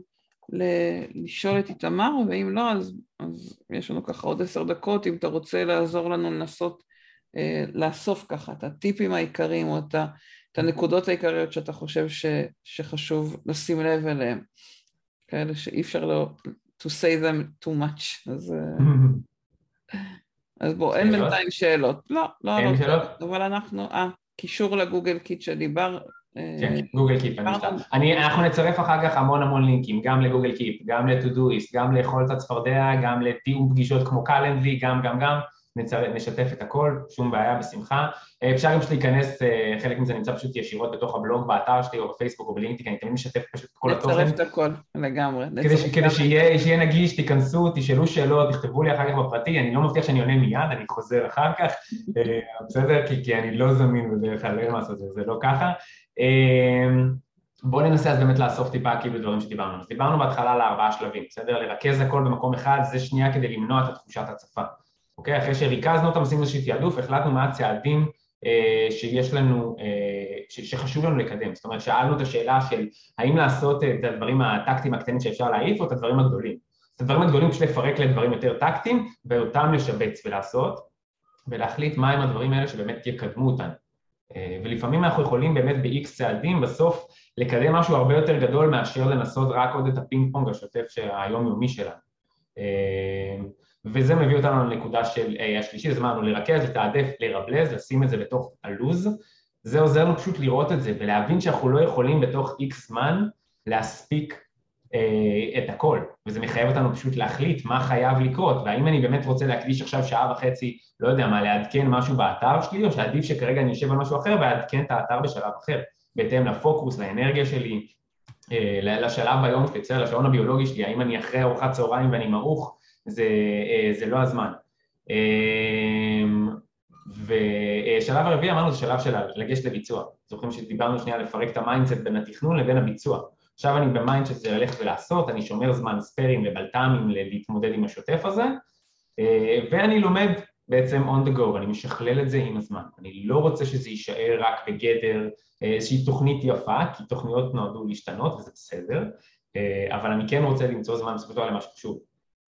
לשאול את איתמר, ואם לא, אז, אז יש לנו ככה עוד עשר דקות, אם אתה רוצה לעזור לנו לנסות אה, לאסוף ככה את הטיפים העיקריים או את ה... את הנקודות העיקריות שאתה חושב ש, שחשוב לשים לב אליהן, כאלה שאי אפשר לא to say them too much, אז, אה, [laughs] אז בוא, אין בינתיים שאלות. לא, לא, אין לא, שאלות? אבל אנחנו, אה, קישור ל Google Keep שדיבר. אה, כן, Google Keep, אני אנחנו נצרף אחר כך המון המון לינקים, גם ל Google Keep, גם ל Todoist, גם לאכול את הצפרדע, גם לתיאום פגישות כמו Calendly, גם, גם, גם. נשתף את הכל, שום בעיה, בשמחה. אה, אפשר גם פשוט להיכנס, אה, חלק מזה נמצא פשוט ישירות בתוך הבלוג, באתר שלי או בפייסבוק או בלינקדאין, אני תמיד משתף פשוט את כל התוכן. נצרף את הכל, לגמרי. כדי, כדי שיהיה, שיהיה נגיש, תיכנסו, תשאלו שאלות, תכתבו לי אחר כך בפרטי, אני לא מבטיח שאני עונה מיד, אני חוזר אחר כך, אה, בסדר? כי, כי אני לא זמין בדרך כלל, אין מה לעשות, זה לא ככה. בואו ננסה אז באמת לאסוף טיפה כאילו דברים שדיברנו. אז דיברנו בהתחלה על ארבעה שלבים, בסדר? לרכז הכל במקום אחד, זה שנייה כדי למנוע את תחושת הצפה. אוקיי? אחרי שריכזנו אותם, עשינו איזושהי תעדוף, החלטנו מה הצעדים אה, שיש לנו, אה, שחשוב לנו לקדם. זאת אומרת, שאלנו את השאלה של האם לעשות את הדברים הטקטיים הקטנים שאפשר להעיף או את הדברים הגדולים. את הדברים הגדולים פשוט לפרק לדברים יותר טקטיים ואותם לשבץ ולעשות ולהחליט מהם הדברים האלה שבאמת יקדמו אותנו. אה, ולפעמים אנחנו יכולים באמת ב-X צעדים בסוף לקדם משהו הרבה יותר גדול מאשר לנסות רק עוד את הפינג פונג השוטף היומיומי שלנו. וזה מביא אותנו לנקודה של A השלישי, אז אמרנו לרכז, לתעדף, לרבלז, לשים את זה בתוך הלוז, זה עוזר לנו פשוט לראות את זה ולהבין שאנחנו לא יכולים בתוך X זמן להספיק אה, את הכל, וזה מחייב אותנו פשוט להחליט מה חייב לקרות, והאם אני באמת רוצה להקדיש עכשיו שעה וחצי, לא יודע מה, לעדכן משהו באתר שלי, או שעדיף שכרגע אני אשב על משהו אחר ואעדכן את האתר בשלב אחר, בהתאם לפוקוס, לאנרגיה שלי, אה, לשלב ביום שלי, לשעון הביולוגי שלי, האם אני אחרי ארוחת צהריים ואני מעוך, זה, אה, זה לא הזמן. אמ, ושלב הרביעי אמרנו זה שלב של לגשת לביצוע. זוכרים שדיברנו שנייה לפרק את ה mindset בין התכנון לבין הביצוע. עכשיו אני ב mindset זה ללכת ולעשות, אני שומר זמן spare ים לבלת"מים להתמודד עם השוטף הזה, אה, ואני לומד בעצם on the go, אני משכלל את זה עם הזמן. אני לא רוצה שזה יישאר רק בגדר אה, איזושהי תוכנית יפה, כי תוכניות נועדו להשתנות וזה בסדר, אבל אני כן רוצה למצוא זמן בסופו של דבר למה שחשוב.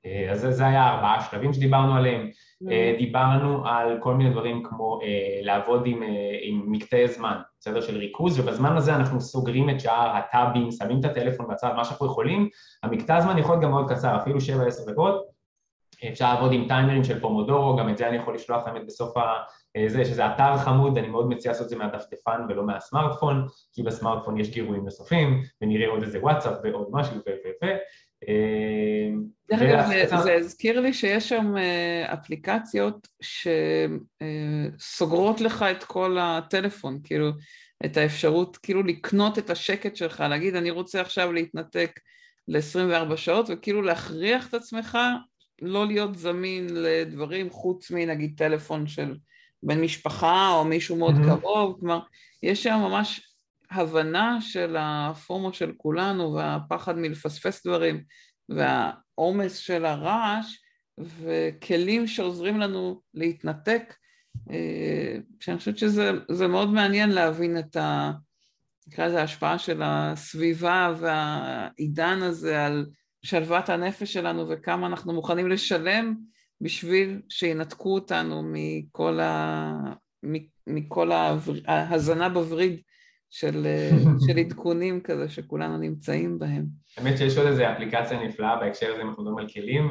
אה, אז זה היה ארבעה שלבים שדיברנו עליהם, mm-hmm. אה, דיברנו על כל מיני דברים כמו אה, לעבוד עם, עם מקטעי זמן, בסדר? של ריכוז, ובזמן הזה אנחנו סוגרים את שאר הטאבים, שמים את הטלפון בצד, מה שאנחנו יכולים, המקטע הזמן יכול להיות גם מאוד קצר, אפילו 7-10 דקות, אפשר לעבוד עם טיימרים של פומודורו, גם את זה אני יכול לשלוח האמת בסוף ה... זה, שזה אתר חמוד, אני מאוד מציע לעשות את זה מהדפדפן ולא מהסמארטפון, כי בסמארטפון יש גירויים נוספים, ונראה עוד איזה וואטסאפ ועוד משהו ו... ו... ו... דרך אגב, זה הזכיר לי שיש שם אה, אפליקציות שסוגרות לך את כל הטלפון, כאילו, את האפשרות כאילו לקנות את השקט שלך, להגיד אני רוצה עכשיו להתנתק ל-24 שעות, וכאילו להכריח את עצמך לא להיות זמין לדברים חוץ מנגיד טלפון של בן משפחה או מישהו מאוד mm-hmm. קרוב, כלומר, יש שם ממש הבנה של הפומו של כולנו והפחד מלפספס דברים והעומס של הרעש וכלים שעוזרים לנו להתנתק, אה, שאני חושבת שזה מאוד מעניין להבין את ה... נקרא לזה ההשפעה של הסביבה והעידן הזה על שלוות הנפש שלנו וכמה אנחנו מוכנים לשלם בשביל שינתקו אותנו מכל מכל ההזנה בווריד של, [laughs] של עדכונים כזה שכולנו נמצאים בהם. האמת שיש עוד איזו אפליקציה נפלאה בהקשר הזה, אם אנחנו מדברים על כלים,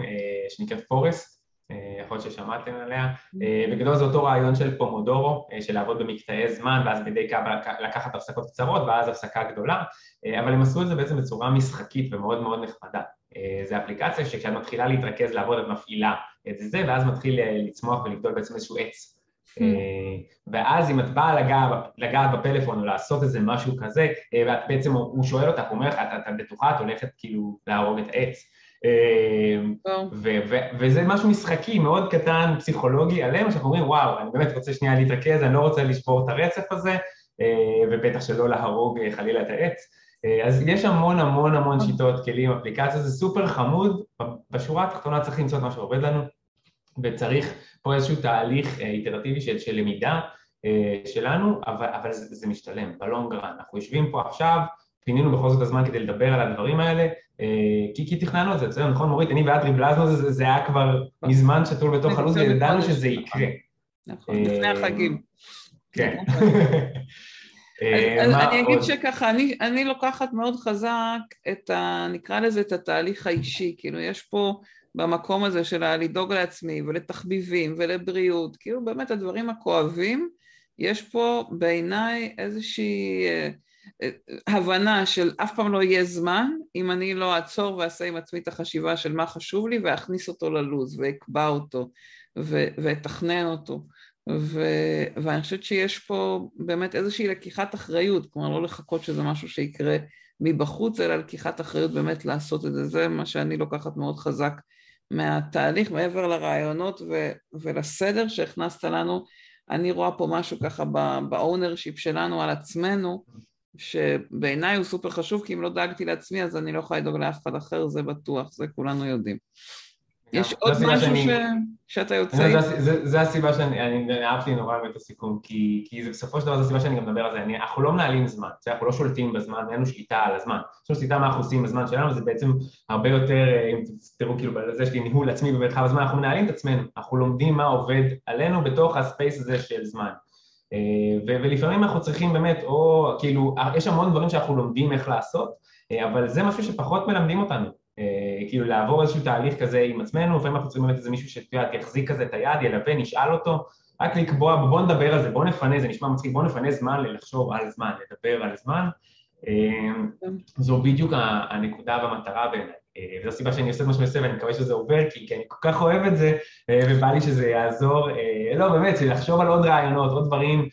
שנקראת פורסט, אה, יכול להיות ששמעתם עליה. אה, בגדול זה אותו רעיון של פומודורו, אה, של לעבוד במקטעי זמן ואז מדי כמה לקחת הפסקות קצרות ואז הפסקה גדולה, אבל הם עשו את זה בעצם בצורה משחקית ומאוד מאוד נחמדה. זו אפליקציה שכשאת מתחילה להתרכז לעבוד את מפעילה את זה ואז מתחיל לצמוח ולגדול בעצם איזשהו עץ. ואז אם את באה לגעת בפלאפון או לעשות איזה משהו כזה, ואת בעצם, הוא שואל אותך, הוא אומר לך, את בטוחה, את הולכת כאילו להרוג את העץ. אמ, וזה משהו משחקי מאוד קטן, פסיכולוגי עלינו, שאנחנו אומרים, וואו, אני באמת רוצה שנייה להתרכז, אני לא רוצה לשבור את הרצף הזה, אה, ובטח שלא להרוג אה, חלילה את העץ. אה, אז יש המון המון המון שיטות, כלים, אפליקציה, זה סופר חמוד, בשורה התחתונה צריך למצוא את מה שעובד לנו, וצריך פה איזשהו תהליך איטרטיבי של, של למידה שלנו, אבל, אבל זה, זה משתלם, בלונגרן. אנחנו יושבים פה עכשיו, פינינו בכל זאת הזמן כדי לדבר על הדברים האלה, אה, כי, כי תכננו את זה, בסדר, נכון מורית? אני ואת ריבלזנו זה, זה היה כבר מזמן שתול בתוך הלו"ז וידענו שזה יקרה. נכון, אה, לפני החגים. כן. [laughs] אה, אז אני אגיד שככה, אני, אני לוקחת מאוד חזק את ה... נקרא לזה את התהליך האישי, כאילו יש פה במקום הזה של לדאוג לעצמי ולתחביבים ולבריאות, כאילו באמת הדברים הכואבים, יש פה בעיניי איזושהי הבנה של אף פעם לא יהיה זמן אם אני לא אעצור ואעשה עם עצמי את החשיבה של מה חשוב לי ואכניס אותו ללוז ואקבע אותו ואתכנן אותו. ו... ואני חושבת שיש פה באמת איזושהי לקיחת אחריות, כלומר לא לחכות שזה משהו שיקרה מבחוץ, אלא לקיחת אחריות באמת לעשות את זה, זה מה שאני לוקחת מאוד חזק מהתהליך, מעבר לרעיונות ו... ולסדר שהכנסת לנו, אני רואה פה משהו ככה ב ownership שלנו על עצמנו, שבעיניי הוא סופר חשוב, כי אם לא דאגתי לעצמי אז אני לא יכולה לדאוג לאף אחד אחר, זה בטוח, זה כולנו יודעים. יש עוד משהו שאני, ש... שאתה יוצא... זה, זה, זה הסיבה שאני אהבתי נורא את הסיכום, כי, כי זה בסופו של דבר זו הסיבה שאני גם מדבר על זה, אני, אנחנו לא מנהלים זמן, זה, אנחנו לא שולטים בזמן, אין לנו שליטה על הזמן, יש לנו שליטה מה אנחנו עושים בזמן שלנו, זה בעצם הרבה יותר, אה, אם תראו כאילו בזה שלי ניהול עצמי במרחב הזמן, אנחנו מנהלים את עצמנו, אנחנו לומדים מה עובד עלינו בתוך הספייס הזה של זמן. אה, ולפעמים אנחנו צריכים באמת, או כאילו, יש המון דברים שאנחנו לומדים איך לעשות, אה, אבל זה משהו שפחות מלמדים אותנו, אה, כאילו לעבור איזשהו תהליך כזה עם עצמנו, לפעמים אנחנו צריכים באמת איזה מישהו שאת יודעת, יחזיק כזה את היד, ילווה, נשאל אותו, רק לקבוע, בוא נדבר על זה, בוא נפנה, זה נשמע מצחיק, בוא נפנה זמן לחשוב על זמן, לדבר על זמן, כן. זו בדיוק הנקודה והמטרה בעיניי. אה, וזו הסיבה שאני עושה את מה שאני עושה ואני מקווה שזה עובר כי, אני כל כך אוהב את זה אה, ובא לי שזה יעזור, אה, לא באמת, לחשוב על עוד רעיונות, עוד דברים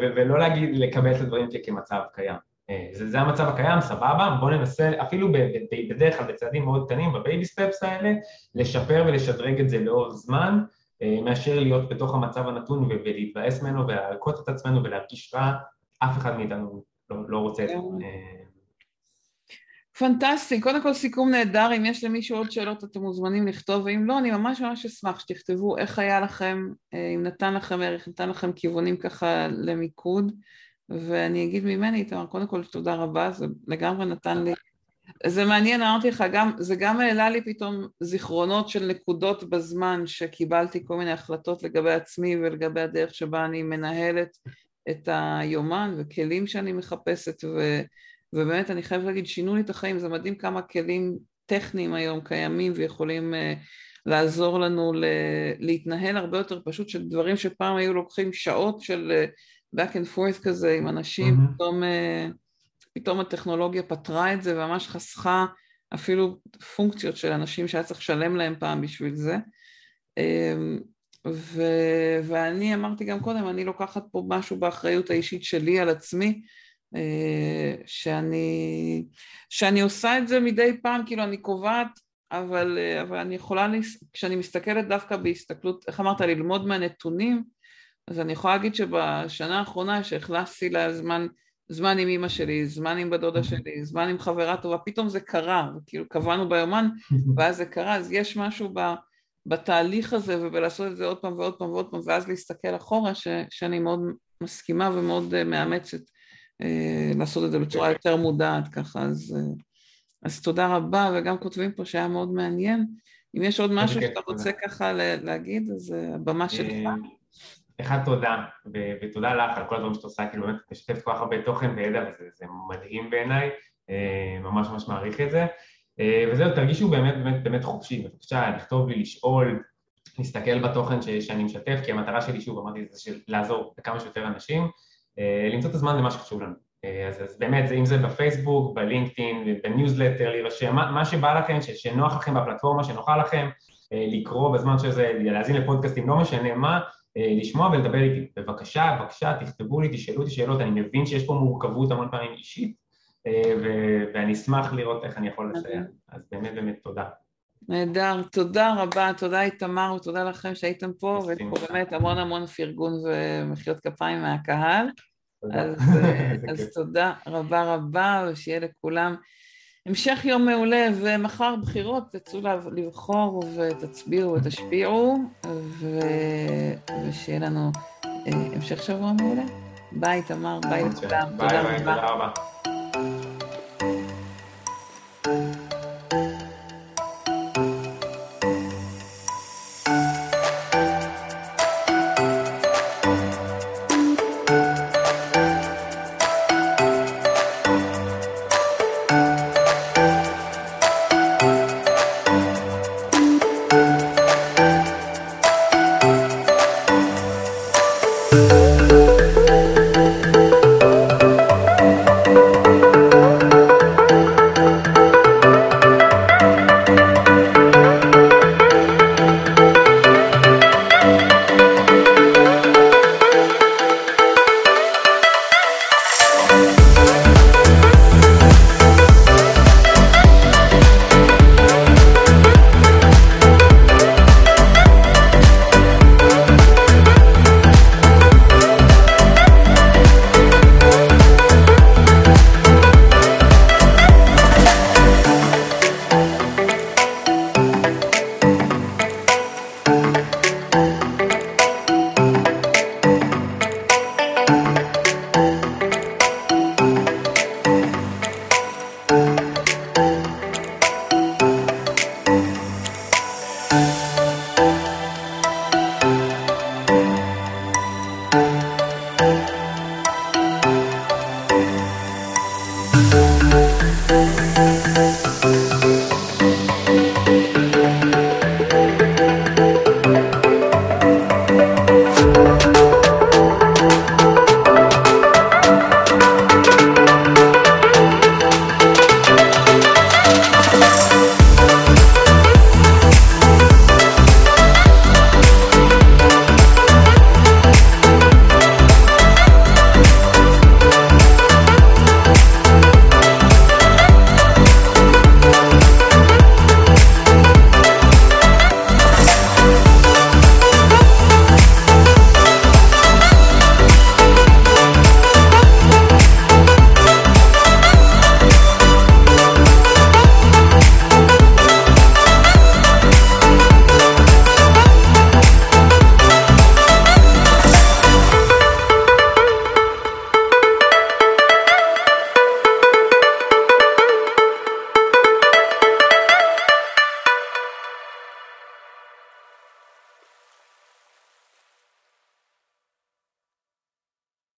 ולא להגיד, לקבל את הדברים כמצב קיים. זה, זה המצב הקיים, סבבה, בואו ננסה אפילו בדרך כלל בצעדים מאוד קטנים, בבייבי סטפס האלה, לשפר ולשדרג את זה לאורך זמן, מאשר להיות בתוך המצב הנתון ולהתבאס ממנו ולהלקוט את עצמנו ולהרגיש רע, אף אחד מאיתנו לא, לא רוצה את זה. פנטסטי, קודם כל סיכום נהדר, אם יש למישהו עוד שאלות אתם מוזמנים לכתוב, ואם לא, אני ממש ממש אשמח שתכתבו איך היה לכם, אה, אם נתן לכם ערך, נתן לכם כיוונים ככה למיקוד, ואני אגיד ממני, איתמר, קודם כל תודה רבה, זה לגמרי נתן לי, זה מעניין, אמרתי לך, גם, זה גם העלה לי פתאום זיכרונות של נקודות בזמן שקיבלתי כל מיני החלטות לגבי עצמי ולגבי הדרך שבה אני מנהלת את היומן וכלים שאני מחפשת ו... ובאמת אני חייבת להגיד, שינו לי את החיים, זה מדהים כמה כלים טכניים היום קיימים ויכולים uh, לעזור לנו ל- להתנהל הרבה יותר פשוט של דברים שפעם היו לוקחים שעות של uh, back and forth כזה עם אנשים, mm-hmm. פתאום, uh, פתאום הטכנולוגיה פתרה את זה וממש חסכה אפילו פונקציות של אנשים שהיה צריך לשלם להם פעם בשביל זה. Um, ו- ואני אמרתי גם קודם, אני לוקחת פה משהו באחריות האישית שלי על עצמי, אה, שאני, שאני עושה את זה מדי פעם, כאילו אני קובעת, אבל, אה, אבל אני יכולה, כשאני מסתכלת דווקא בהסתכלות, איך אמרת, ללמוד מהנתונים, אז אני יכולה להגיד שבשנה האחרונה שהכנסתי לה זמן, זמן עם אימא שלי, זמן עם בדודה אוקיי. שלי, זמן עם חברה טובה, פתאום זה קרה, כאילו קבענו ביומן ואז זה קרה, אז יש משהו ב, בתהליך הזה ובלעשות את זה עוד פעם ועוד פעם ועוד פעם ואז להסתכל אחורה ש, שאני מאוד מסכימה ומאוד אה, מאמצת אה, לעשות את זה בצורה יותר מודעת ככה, אז, אה, אז תודה רבה, וגם כותבים פה שהיה מאוד מעניין. אם יש עוד משהו שאתה רוצה ככה להגיד, אז אה, הבמה שלך. אחד, תודה, ותודה לך על כל הדברים שאת עושה, כאילו באמת משתף כל כך הרבה תוכן וידע, וזה זה מדהים בעיניי, ממש ממש מעריך את זה. וזהו, תרגישו באמת באמת באמת חופשי, בבקשה, לכתוב לי, לשאול, להסתכל בתוכן שאני משתף, כי המטרה שלי, שוב, אמרתי, זה של לעזור לכמה שיותר אנשים, למצוא את הזמן למה שחשוב לנו. אז, אז באמת, אם זה בפייסבוק, בלינקדאין, בניוזלטר, להירשם, מה, מה שבא לכם, שנוח לכם בפלטפורמה, שנוחה לכם, לקרוא בזמן שזה, להאזין לפודקאסטים, לא משנה מה, לשמוע ולדבר איתי. בבקשה, בבקשה, תכתבו לי, תשאלו אותי שאלות, אני מבין שיש פה מורכבות המון פעמים אישית, ואני אשמח לראות איך אני יכול לסייע. אז באמת באמת תודה. נהדר, תודה רבה, תודה איתמר ותודה לכם שהייתם פה, ויש פה באמת המון המון פרגון ומחיאות כפיים מהקהל. אז, [laughs] אז תודה רבה רבה, ושיהיה לכולם המשך יום מעולה, ומחר בחירות, תצאו לבחור ותצביעו ותשפיעו, ו... ושיהיה לנו המשך שבוע מעולה. ביי תמר, ביי לכולם, תודה רבה.